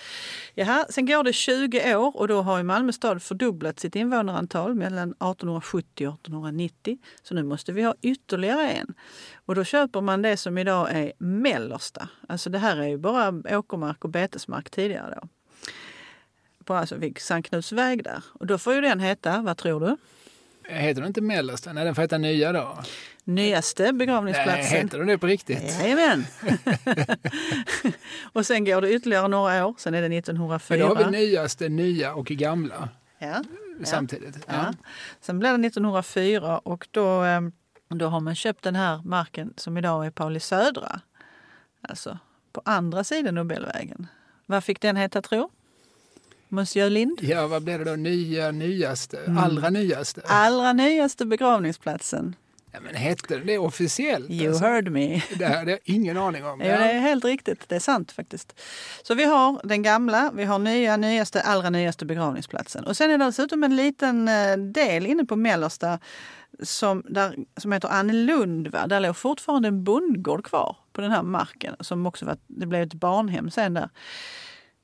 Jaha, sen går det 20 år och då har ju Malmö stad fördubblat sitt invånarantal mellan 1870 och 1890. Så nu måste vi ha ytterligare en. Och då köper man det som idag är mellersta. Alltså det här är ju bara åkermark och betesmark tidigare då. På alltså vid Sankt Knuts väg där. Och då får ju den heta, vad tror du? Heter den inte Mellersta? Nej, den får heta Nya då. Nyaste Nej, begravningsplatsen. heter den det på riktigt? Jajamän! och sen går det ytterligare några år, sen är det För 1904. då har vi nyaste, nya och gamla ja. samtidigt. Ja. Ja. Sen blev det 1904 och då, eh, då har man köpt den här marken som idag är Pauli södra. Alltså på andra sidan Nobelvägen. Vad fick den heta tro? Monsieur Lind? ja, vad blir det då? Nya, nyaste, Mm. allra nyaste? Allra nyaste begravningsplatsen. Ja, men hette det officiellt? You alltså? heard me. Det hade jag ingen aning om. Ja, det är helt riktigt. Det är sant faktiskt. Så vi har den gamla, vi har nya, nyaste, allra nyaste begravningsplatsen. Och sen är det dessutom en liten eh, del inne på mellersta som, där, som heter Annelund. Va? Där låg fortfarande en bondgård kvar på den här marken. Som också var, det blev ett barnhem sen där.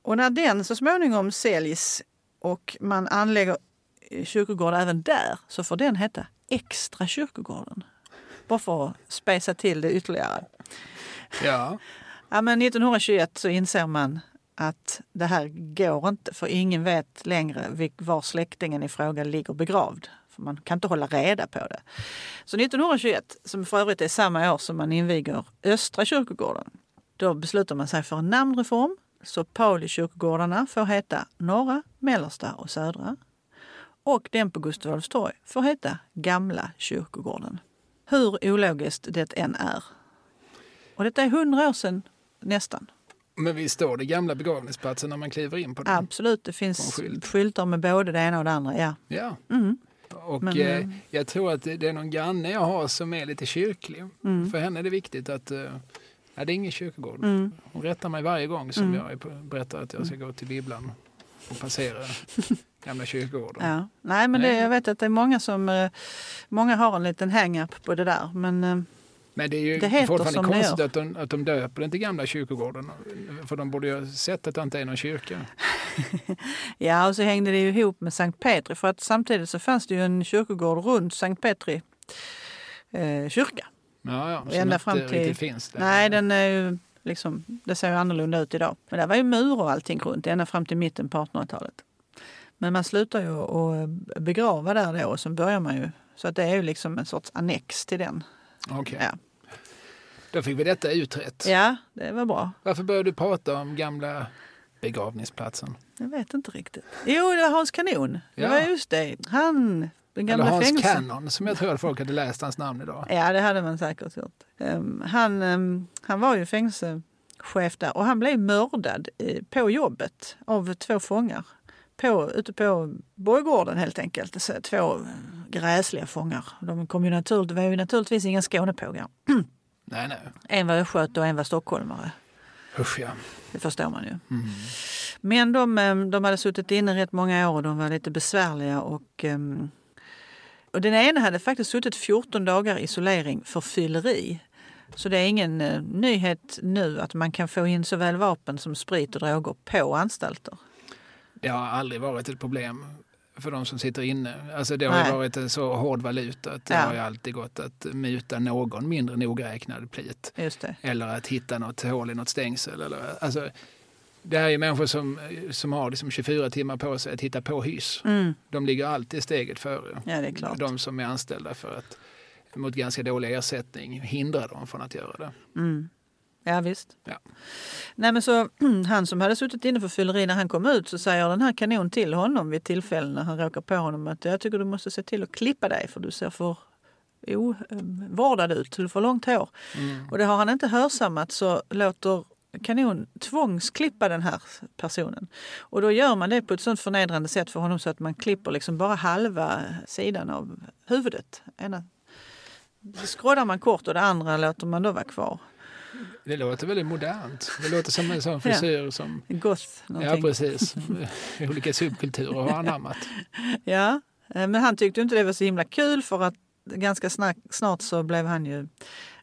Och när den så småningom säljs och man anlägger kyrkogård även där så får den heta Extra kyrkogården. Bara för att spesa till det ytterligare. Ja. Ja, men 1921 så inser man att det här går inte för ingen vet längre var släktingen i fråga ligger begravd. För man kan inte hålla reda på det. Så 1921, som för övrigt är samma år som man inviger Östra kyrkogården, då beslutar man sig för en namnreform. Så Paulikyrkogårdarna får heta Norra, Mellersta och Södra. Och den på Gustav Adolfs torg får heta Gamla kyrkogården. Hur ologiskt det än är. Och detta är hundra år sedan nästan. Men visst står det gamla begravningsplatsen när man kliver in på den? Absolut, det finns skylt. skyltar med både det ena och det andra. Ja. ja. Mm. Och Men, eh, eh, jag tror att det är någon granne jag har som är lite kyrklig. Mm. För henne är det viktigt att eh, Ja, det är ingen kyrkogård. Mm. Hon rättar mig varje gång som mm. jag berättar att jag ska gå till bibblan och passera gamla kyrkogården. Ja. Nej, men det, jag vet att det är många som eh, många har en liten hang-up på det där. Men, eh, men det är ju det fortfarande konstigt att de, att de döper den till gamla kyrkogården. För de borde ju ha sett att det inte är någon kyrka. ja, och så hängde det ju ihop med Sankt Petri. För att samtidigt så fanns det ju en kyrkogård runt Sankt Petri eh, kyrka. Ja, ja, ända fram till, riktigt finns. Där. Nej, den är ju liksom, det ser ju annorlunda ut idag. Men det var ju mur och allting runt ända fram till mitten på 1800-talet. Men man slutar ju att begrava där då och så börjar man ju. Så att det är ju liksom en sorts annex till den. Okay. Ja. Då fick vi detta utrett. Ja, det var bra. Varför började du prata om gamla begravningsplatsen? Jag vet inte riktigt. Jo, det var Hans Kanon. Det ja. var just det. Han den gamla Eller Hans fängelse. Cannon som jag tror att folk hade läst hans namn idag. Ja, det hade man säkert gjort. Um, han, um, han var ju fängelsechef där och han blev mördad på jobbet av två fångar. På, ute på Borggården helt enkelt. Så, två gräsliga fångar. De kom ju naturligt, det var ju naturligtvis inga Skånepågar. nej, nej. En var östgöte och en var stockholmare. Usch ja. Det förstår man ju. Mm. Men de, de hade suttit inne rätt många år och de var lite besvärliga och um, och den ena hade faktiskt suttit 14 dagar isolering för fylleri. Så det är ingen eh, nyhet nu att man kan få in såväl vapen som sprit och droger på anstalter. Det har aldrig varit ett problem för de som sitter inne. Alltså det har varit en så hård valuta att det ja. har alltid gått att muta någon mindre nogräknad plit. Eller att hitta något hål i något stängsel. Eller, alltså, det här är människor som, som har liksom 24 timmar på sig att hitta på hyss. Mm. De ligger alltid steget före ja, det är klart. de som är anställda för att mot ganska dålig ersättning hindra dem från att göra det. Mm. Ja visst. Ja. Nej, men så, han som hade suttit inne för fylleri när han kom ut så säger den här kanon till honom vid tillfällen när han råkar på honom att jag tycker du måste se till att klippa dig för du ser för ovårdad ut, du får långt hår. Mm. Och det har han inte hörsammat så låter kanon tvångsklippa den här personen. Och då gör man det på ett sånt förnedrande sätt för honom så att man klipper liksom bara halva sidan av huvudet. Ena skroddar man kort och det andra låter man då vara kvar. Det låter väldigt modernt. Det låter som en sån frisyr ja. som... Goth. Någonting. Ja, precis. Olika subkulturer har anammat. Ja, eh, men han tyckte inte det var så himla kul för att ganska snart så blev han ju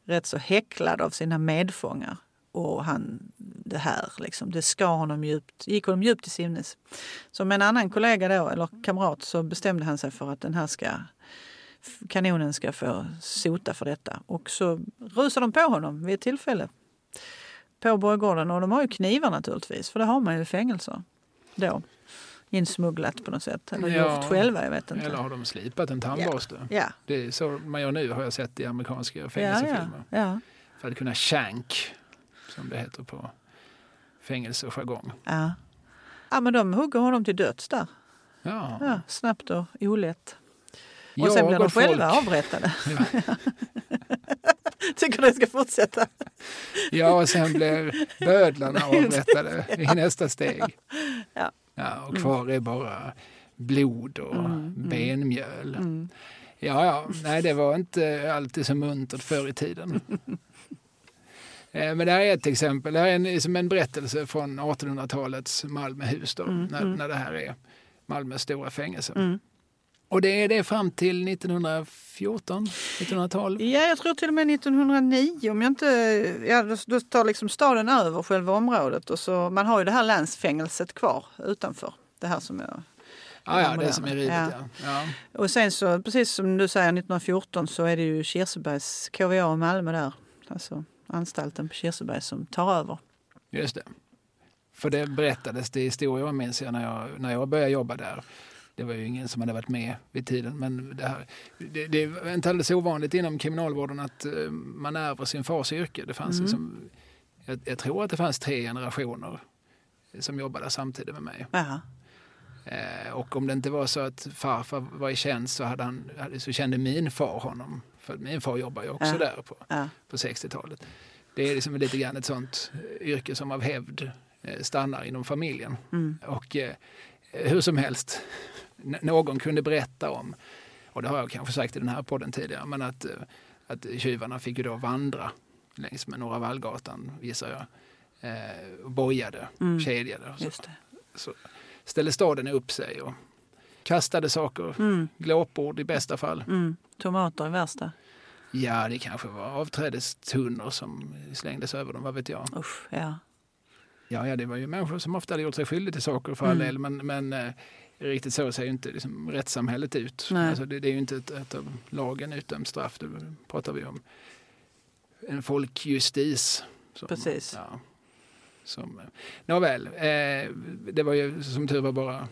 rätt så häcklad av sina medfångar och han, det här liksom, det ska honom djupt, gick honom djupt till sinnes. Så med en annan kollega då, eller kamrat så bestämde han sig för att den här ska, kanonen ska få sota för detta. Och så rusade de på honom vid ett tillfälle på borggården. Och de har ju knivar naturligtvis, för det har man ju i fängelser då. Insmugglat på något sätt, eller ja, gjort själva, jag vet inte. Eller har de slipat en tandborste? Ja. ja. Det är så man gör nu har jag sett i amerikanska fängelsefilmer. Ja, ja. För att kunna shank som det heter på fängelsejargong. Ja. ja, men de hugger honom till döds där. Ja. ja snabbt och olätt. Och Jag sen blir de själva folk. avrättade. Ja. Tycker du ska fortsätta? Ja, och sen blir bödlarna avrättade i nästa steg. Ja. Ja, och kvar är bara blod och mm, mm. benmjöl. Mm. Ja, ja, nej, det var inte alltid så muntert förr i tiden. Eh, men det här är ett exempel. Det här är en, liksom en berättelse från 1800-talets Malmöhus då, mm, när, mm. när det här är Malmös stora fängelse. Mm. Och det är det fram till 1914, 1912? Ja, jag tror till och med 1909 om jag inte... Ja, då, tar liksom staden över själva området och så man har ju det här länsfängelset kvar utanför. Det här som jag Ja, ja, det som är rivit. Ja. Ja. Ja. Och sen så, precis som du säger, 1914 så är det ju Kirsebergs KVA i Malmö där. Alltså anstalten på Kirseberg som tar över. Just det. För det berättades det historier minns jag när, jag när jag började jobba där. Det var ju ingen som hade varit med vid tiden. Men det, här, det, det är inte alldeles ovanligt inom kriminalvården att eh, man ärver sin fars yrke. Det fanns Mm. liksom, jag, jag tror att det fanns tre generationer som jobbade samtidigt med mig. Jaha. Eh, och om det inte var så att farfar var i tjänst så, hade han, så kände min far honom. För min far jobbar ju också Ja. där på, Ja. på 60-talet. Det är liksom lite grann ett sånt eh, yrke som av hävd eh, stannar inom familjen. Mm. Och eh, hur som helst, någon kunde berätta om, och det har jag kanske sagt i den här podden tidigare, men att, eh, att tjuvarna fick ju då vandra längs med Norra Vallgatan, gissar jag, eh, och bojade, Mm. kedjade. och Så, så ställde staden upp sig och kastade saker, Mm. glåpord i bästa fall. Mm. Tomater i värsta. Ja, det kanske var avträdestunnor som slängdes över dem, vad vet jag. Usch, ja. Ja, ja, det var ju människor som ofta hade gjort sig skyldiga till saker för all Mm. del, men, men eh, riktigt så ser ju inte liksom, rättssamhället ut. Nej. Alltså, det, det är ju inte ett, ett av lagen utdömt straff, det pratar vi om. En folkjustis. Som, Precis. Ja, som, eh, nåväl, eh, det var ju som tur var bara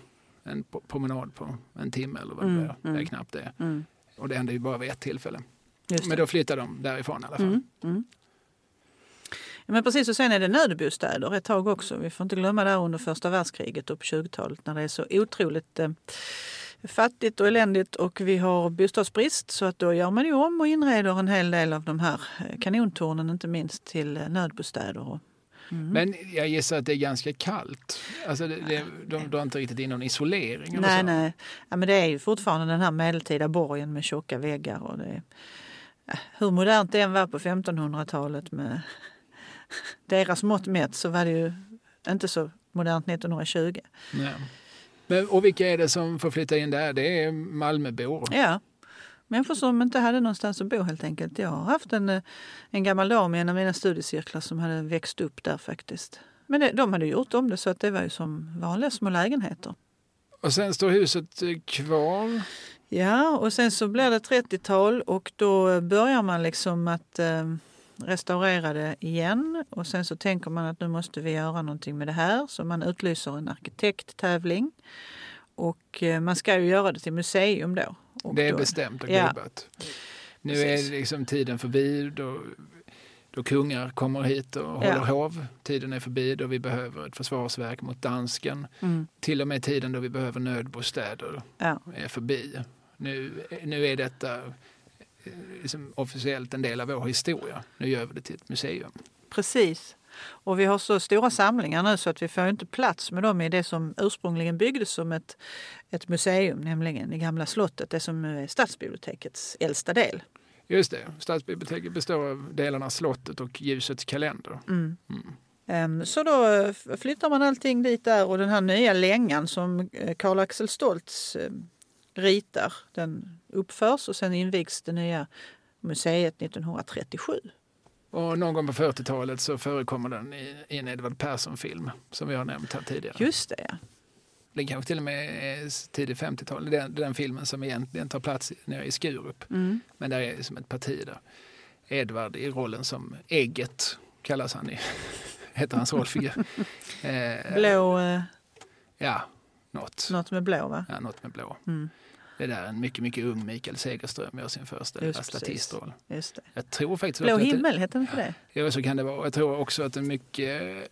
en promenad på en timme eller vad det Mm. Det är mm. knappt det. Mm. Och det hände ju bara vid ett tillfälle. Det. Men då flyttade de därifrån i alla fall. Mm, mm. Ja, men precis, och sen är det nödbostäder ett tag också. Vi får inte glömma där under första världskriget och på 20-talet när det är så otroligt eh, fattigt och eländigt och vi har bostadsbrist. Så att då gör man ju om och inreder en hel del av de här eh, kanontornen, inte minst till eh, nödbostäder. Och, mm. Men jag gissar att det är ganska kallt. Alltså det, det, de drar inte riktigt in någon isolering. nej, nej. Ja, men det är ju fortfarande den här medeltida borgen med tjocka väggar. Och det hur modernt det än var på 1500-talet med deras mått mätt så var det ju inte så modernt 1920. Nej. Men, och vilka är det som får flytta in där? Det är Malmöbor. Ja, människor som inte hade någonstans att bo helt enkelt. Jag har haft en, eh, en gammal dam i en av mina studiecirklar som hade växt upp där faktiskt. Men det, de hade gjort om det så att det var ju som vanliga små lägenheter. Och sen står huset eh, kvar. Ja, och sen så blir det 30-tal och då börjar man liksom att eh, restaurera det igen. Och sen så tänker man att nu måste vi göra någonting med det här. Så man utlyser en arkitekttävling. Och eh, man ska ju göra det till museum då. Det är bestämt och Ja. gubbat. Nu Precis. är liksom tiden förbi då, då kungar kommer hit och håller Ja. hov. Tiden är förbi då vi behöver ett försvarsverk mot dansken. Mm, Till och med tiden då vi behöver nödbostäder ja, är förbi. Nu, nu är detta eh, liksom officiellt en del av vår historia. Nu gör vi det till ett museum. precis. Och vi har så stora samlingar nu så att vi får inte plats med dem i det som ursprungligen byggdes som ett, ett museum, nämligen det gamla slottet, det som nu är stadsbibliotekets äldsta del. Just det, stadsbiblioteket består av delarna slottet och ljusets kalender. Mm. Mm. Ehm, Så då eh, flyttar man allting dit där och den här nya längan som eh, Karl Axel Stoltz eh, ritar, den uppförs och sen invigs det nya museet 1937. Och någon gång på 40-talet så förekommer den i, i en Edvard Persson-film som vi har nämnt här tidigare. Just det, ja. Det kanske till och med är tidigt 50-tal. Det är den, den filmen som egentligen tar plats nere i Skurup. Mm. Men där är som ett parti där. Edvard i rollen som Ägget kallas han i, heter hans rollfigur. Eh, Blå, eh, Ja, något. något med blå va? Ja, något med blå. Mm. Det är där en mycket, mycket ung Mikael Segerström gör sin första Just statistroll. Just det. Jag tror faktiskt Blå himmel, heter den inte det? det, ja, så kan det vara. Jag tror också att en mycket eh,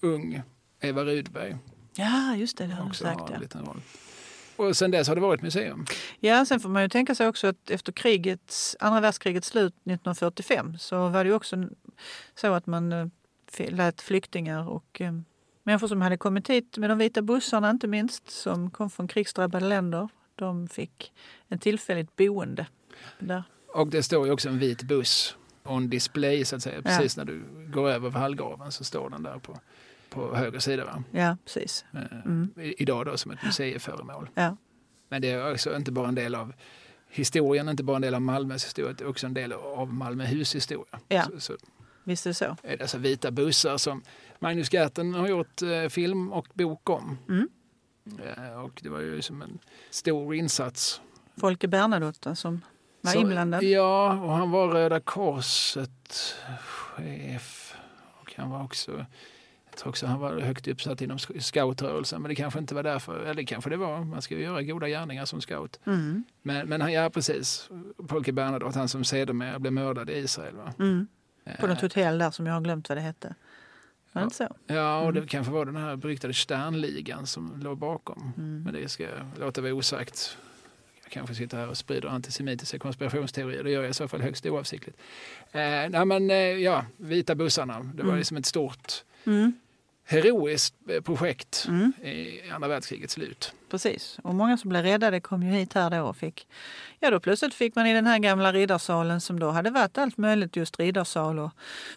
ung Eva Rudberg Ja, just det, det har också sagt. har en liten roll. Och sen dess har det varit museum. ja, sen får man ju tänka sig också att efter krigets, andra världskrigets slut 1945 så var det ju också så att man eh, lät flyktingar och eh, människor som hade kommit hit med de vita bussarna inte minst, som kom från krigsdrabbade länder, de fick en tillfälligt boende där. Och det står ju också en vit buss on display så att säga. Ja. Precis när du går över vallgraven så står den där på, på höger sida. Va? Ja, precis. Eh, Mm. Idag då som ett museiföremål. Ja. Men det är också inte bara en del av historien, inte bara en del av Malmös historia, det är också en del av Malmöhus historia. Ja. Så, så Visst är det så. är det alltså vita bussar som Magnus Gerten har gjort eh, film och bok om. Mm. Eh, och det var ju som en stor insats. Folke Bernadotte som var Så- inblandad. Ja, och han var Röda Korset chef. Och han var också, jag tror också han var högt uppsatt inom scoutrörelsen. Men det kanske inte var därför, eller kanske det var, man ska ju göra goda gärningar som scout. Mm. Men, men han, ja precis, Folke Bernadotte, han som sedermera blev mördad i Israel. Va? Mm. På Eh, något hotell där som jag har glömt vad det hette. Var det Ja. inte så? Ja, och det Mm. kanske var den här beryktade Sternligan som låg bakom. Mm. Men det ska jag låta vara osagt. Jag kanske sitter här och sprider antisemitiska konspirationsteorier. Det gör jag i så fall högst oavsiktligt. Eh, nej men, eh, ja, Vita bussarna. Det var Mm. liksom ett stort Mm. Heroiskt eh, projekt Mm. i andra världskrigets slut. Precis. Och många som blev räddade kom ju hit här då och fick... Ja, då plötsligt fick man i den här gamla riddarsalen som då hade varit allt möjligt, just riddarsal och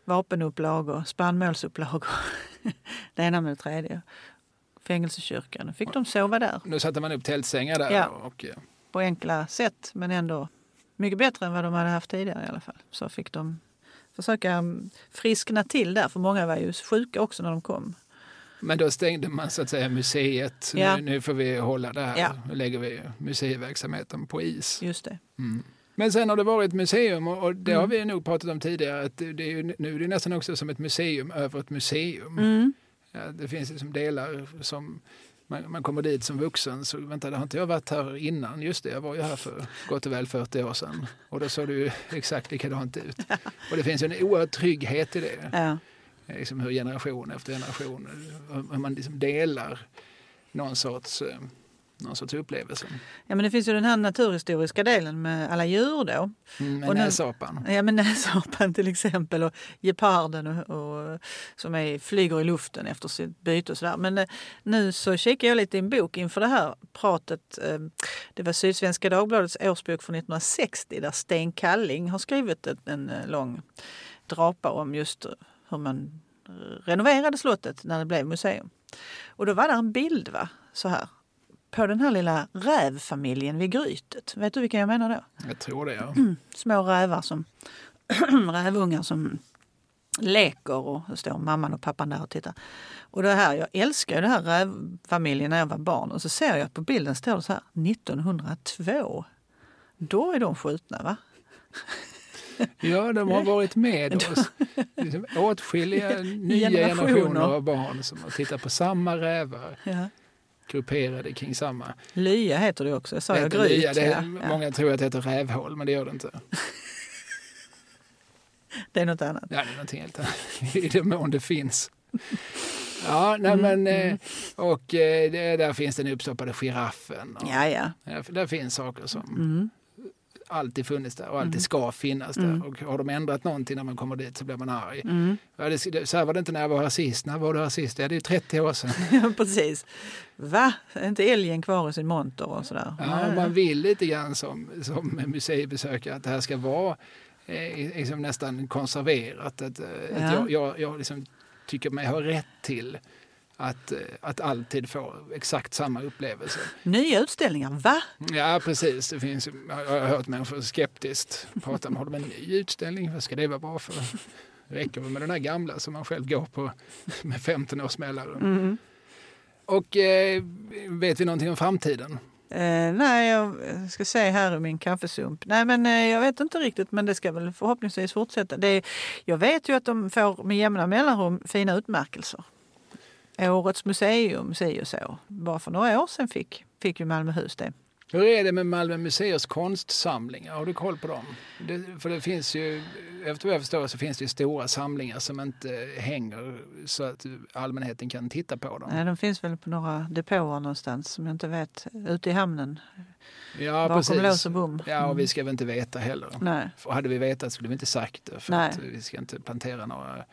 vapenupplag och spannmålsupplag och det ena med det tredje. Fängelsekyrkan. Då fick de sova där Nu satte man upp tältsängar där. Ja. Och, eh, på enkla sätt, men ändå mycket bättre än vad de hade haft tidigare i alla fall. Så fick de försöka mm, friskna till där, för många var ju sjuka också när de kom. men då stängde man så att säga museet. Ja. Nu, nu får vi hålla det här. Ja. Nu lägger vi museiverksamheten på is. Just det. Mm. Men sen har det varit museum och det har Mm. vi nog pratat om tidigare. Att det är nu är det nästan också som ett museum över ett museum. Mm. Ja, det finns liksom delar som man, man kommer dit som vuxen så vänta, det har inte jag varit här innan? Just det, jag var ju här för gott och väl 40 år sedan. Och då såg det ju exakt likadant ut. Och det finns en oerhörd trygghet i det. Ja. Liksom hur generation efter generation, hur man liksom delar någon sorts, eh, någon sorts upplevelse. ja, men det finns ju den här naturhistoriska delen med alla djur då. Mm, med Och nu- näsapan. Ja, men näsapan till exempel och geparden och, och, som är, flyger i luften efter sitt byte och sådär. Men eh, nu så kikar jag lite i en bok inför det här pratet. Eh, det var Sydsvenska Dagbladets årsbok från 1960 där Sten Kalling har skrivit en, eh, lång drapa om just hur man renoverade slottet när det blev museum. Och då var det en bild va, så här på den här lilla rävfamiljen vid grytet. Vet du vilka jag menar då? Jag tror det, ja. små rävar som rävungar som leker och så står mamman och pappan där och tittar. Och det här, jag älskar ju den här rävfamiljen när jag var barn och så ser jag att på bilden står det så här 1902. Då är de skjutna va? Ja, de har varit med oss. Liksom åtskilliga nya Generationer. generationer av barn som har tittat på samma rävar Ja. Grupperade kring samma. Lya heter det också, sa jag gryt? lya. det ja. Många tror att det heter rävhål, men det gör det inte. Det är något annat. Ja, det är någonting helt annat. I den mån det finns. Ja, nej, Mm, men, eh, och eh, det, där finns den uppstoppade giraffen. Och, Ja, ja. för där finns saker som Mm. Alltid funnits där och alltid Mm. ska finnas där. Mm. Och har de ändrat någonting när man kommer dit så blir man arg. Mm. Ja, det, det- så här var det inte när jag var här sist. När var du här sist? Ja, det är 30 år sedan. Ja, precis. Va? Är inte älgen kvar i sin monter och sådär? Ja, man vill lite grann som, som museibesökare att det här ska vara eh, liksom nästan konserverat. Att, eh, att Ja. jag, jag, jag liksom tycker mig ha rätt till att, eh, att alltid få exakt samma upplevelse. Nya utställningar, va? Ja, precis. Det finns, jag har hört människor skeptiskt prata om, har de en ny utställning? Vad ska det vara bra för? Det räcker med den här gamla som man själv går på med 15 års mellanrum. Mm. Och eh, vet vi någonting om framtiden? Eh, nej, jag ska se här i min kaffesump. Nej, men eh, jag vet inte riktigt, men det ska väl förhoppningsvis fortsätta. Det, jag vet ju att de får med jämna mellanrum fina utmärkelser. Årets museum, si och så. Bara för några år sedan fick, fick ju Malmöhus det. Hur är det med Malmö museers konstsamlingar? Har du koll på dem? Det, för det finns ju, efter vad jag förstår så finns det ju stora samlingar som inte hänger så att allmänheten kan titta på dem. Nej, de finns väl på några depåer någonstans som jag inte vet. Ute i hamnen, Ja, bakom lås precis. och bom. Ja, och vi Mm. ska väl inte veta heller. Nej. För hade vi vetat skulle vi inte sagt det. För Nej. att vi ska inte plantera några,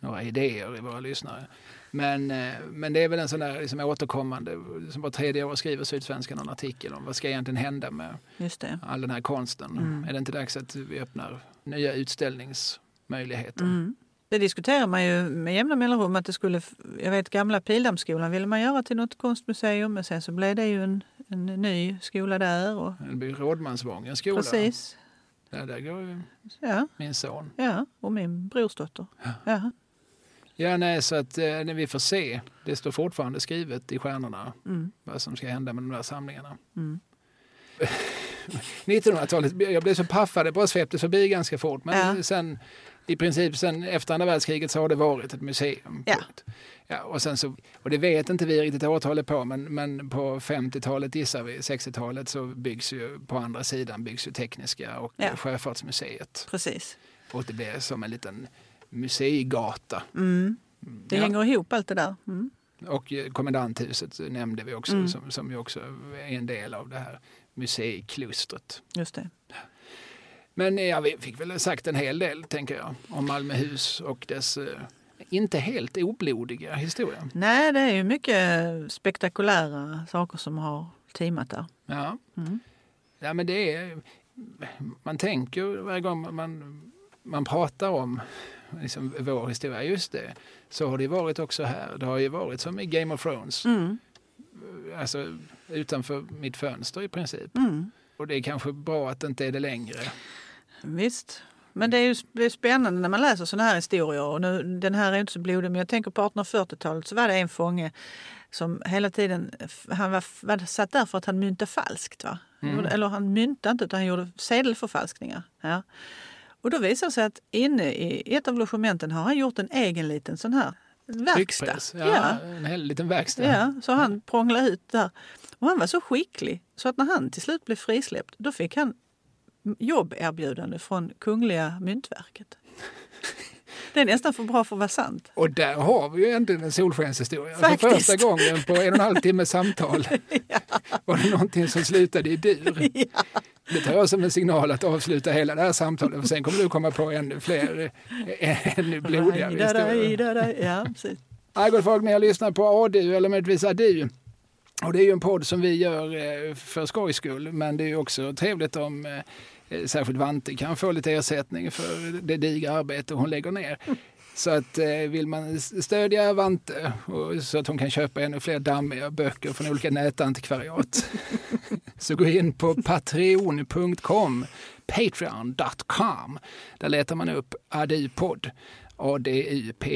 några idéer i våra lyssnare. Men, eh, men det är väl en sån där liksom återkommande, som var tredje år skriver Sydsvenskan en artikel om vad ska egentligen hända med all den här konsten. Mm. Är det inte dags att vi öppnar nya utställningsmöjligheter? Mm. Det diskuterar man ju med jämna mellanrum att det skulle, jag vet gamla Pildammsskolan ville man göra till något konstmuseum men sen så blev det ju en en ny skola där. Och, Det blir Rådmansvångens skola. precis. Där, där går ju Ja, min son. ja, och min brorsdotter. Ja. Ja, nej, så att eh, när vi får se. Det står fortfarande skrivet i stjärnorna Mm. vad som ska hända med de där samlingarna. Mm. 1900-talet, jag blev så paffad, det bara svepte förbi ganska fort. Men Ja. sen i princip sen efter andra världskriget så har det varit ett museum. Ja. Ja, och, sen så, och det vet inte vi riktigt årtalet på, men, men på 50-talet gissar vi, 60-talet så byggs ju på andra sidan byggs ju Tekniska och Ja. Sjöfartsmuseet. Precis. Och det blir som en liten museigata. Mm. Det Ja. hänger ihop allt det där. Mm. Och eh, kommendanthuset nämnde vi också, Mm. som, som ju också är en del av det här museiklustret. Just det. Men eh, ja, vi fick väl sagt en hel del, tänker jag, om Malmöhus och dess eh, inte helt oblodiga historia. Nej, det är ju mycket spektakulära saker som har teamat där. Ja. Mm. ja, men det är... Man tänker varje gång man, man pratar om liksom, vår historia, just det, så har det varit också här. Det har ju varit som i Game of Thrones, Mm. alltså utanför mitt fönster i princip. Mm. Och det är kanske bra att det inte är det längre. Visst. Men det är ju spännande när man läser sådana här historier. Och nu, den här är inte så blodig, men jag tänker på 1840-talet så var det en fånge som hela tiden, han var, var satt där för att han myntade falskt. Va? Mm. Eller han myntade inte utan han gjorde sedelförfalskningar. Ja. Och då visar det sig att inne i ett av logementen har han gjort en egen liten sån här verkstad. Ja, Ja. En hel liten verkstad. Ja, så han prånglade ut där. Och han var så skicklig så att när han till slut blev frisläppt då fick han jobberbjudande från Kungliga Myntverket. Det är nästan för bra för att vara sant. Och där har vi ju äntligen en solskenshistoria. För första gången på en och en halv timme samtal var det någonting som slutade i dur. Det tar jag som en signal att avsluta hela det här samtalet för sen kommer du komma på ännu fler, eh, ännu blodigare historier. Ja, precis. Ja, ni har lyssnat på ADU eller möjligtvis ADU. Och det är ju en podd som vi gör eh, för skojs skull, men det är ju också trevligt om eh, särskilt Vante kan få lite ersättning för det digra arbete hon lägger ner. Så att eh, vill man stödja Vante så att hon kan köpa ännu fler dammiga böcker från olika nätantikvariat så gå in på patreon.com, patreon.com. Där letar man upp ADU-podd.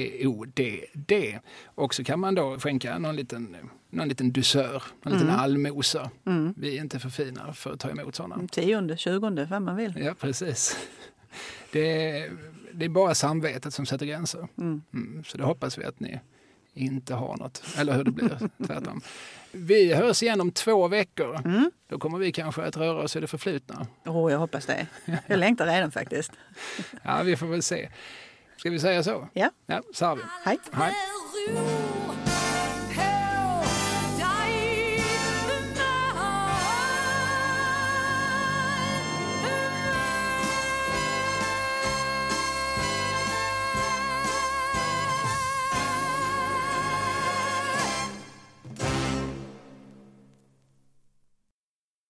A-D-U-P-O-D-D. Och så kan man då skänka någon liten, någon liten dusör, någon liten allmosa. Vi är inte för fina för att ta emot sådana. Tionde, tjugonde, vad man vill. Ja, precis. Det är, det är bara samvetet som sätter gränser. Mm, så det hoppas vi att ni inte har något, eller hur det blir tvärtom. Vi hörs igen om två veckor. Då kommer vi kanske att röra oss i det förflutna. Åh, jag hoppas det. Jag längtar redan faktiskt. Ja, vi får väl se. Ska vi säga så? Ja, Ja, så har vi. hej. Hej.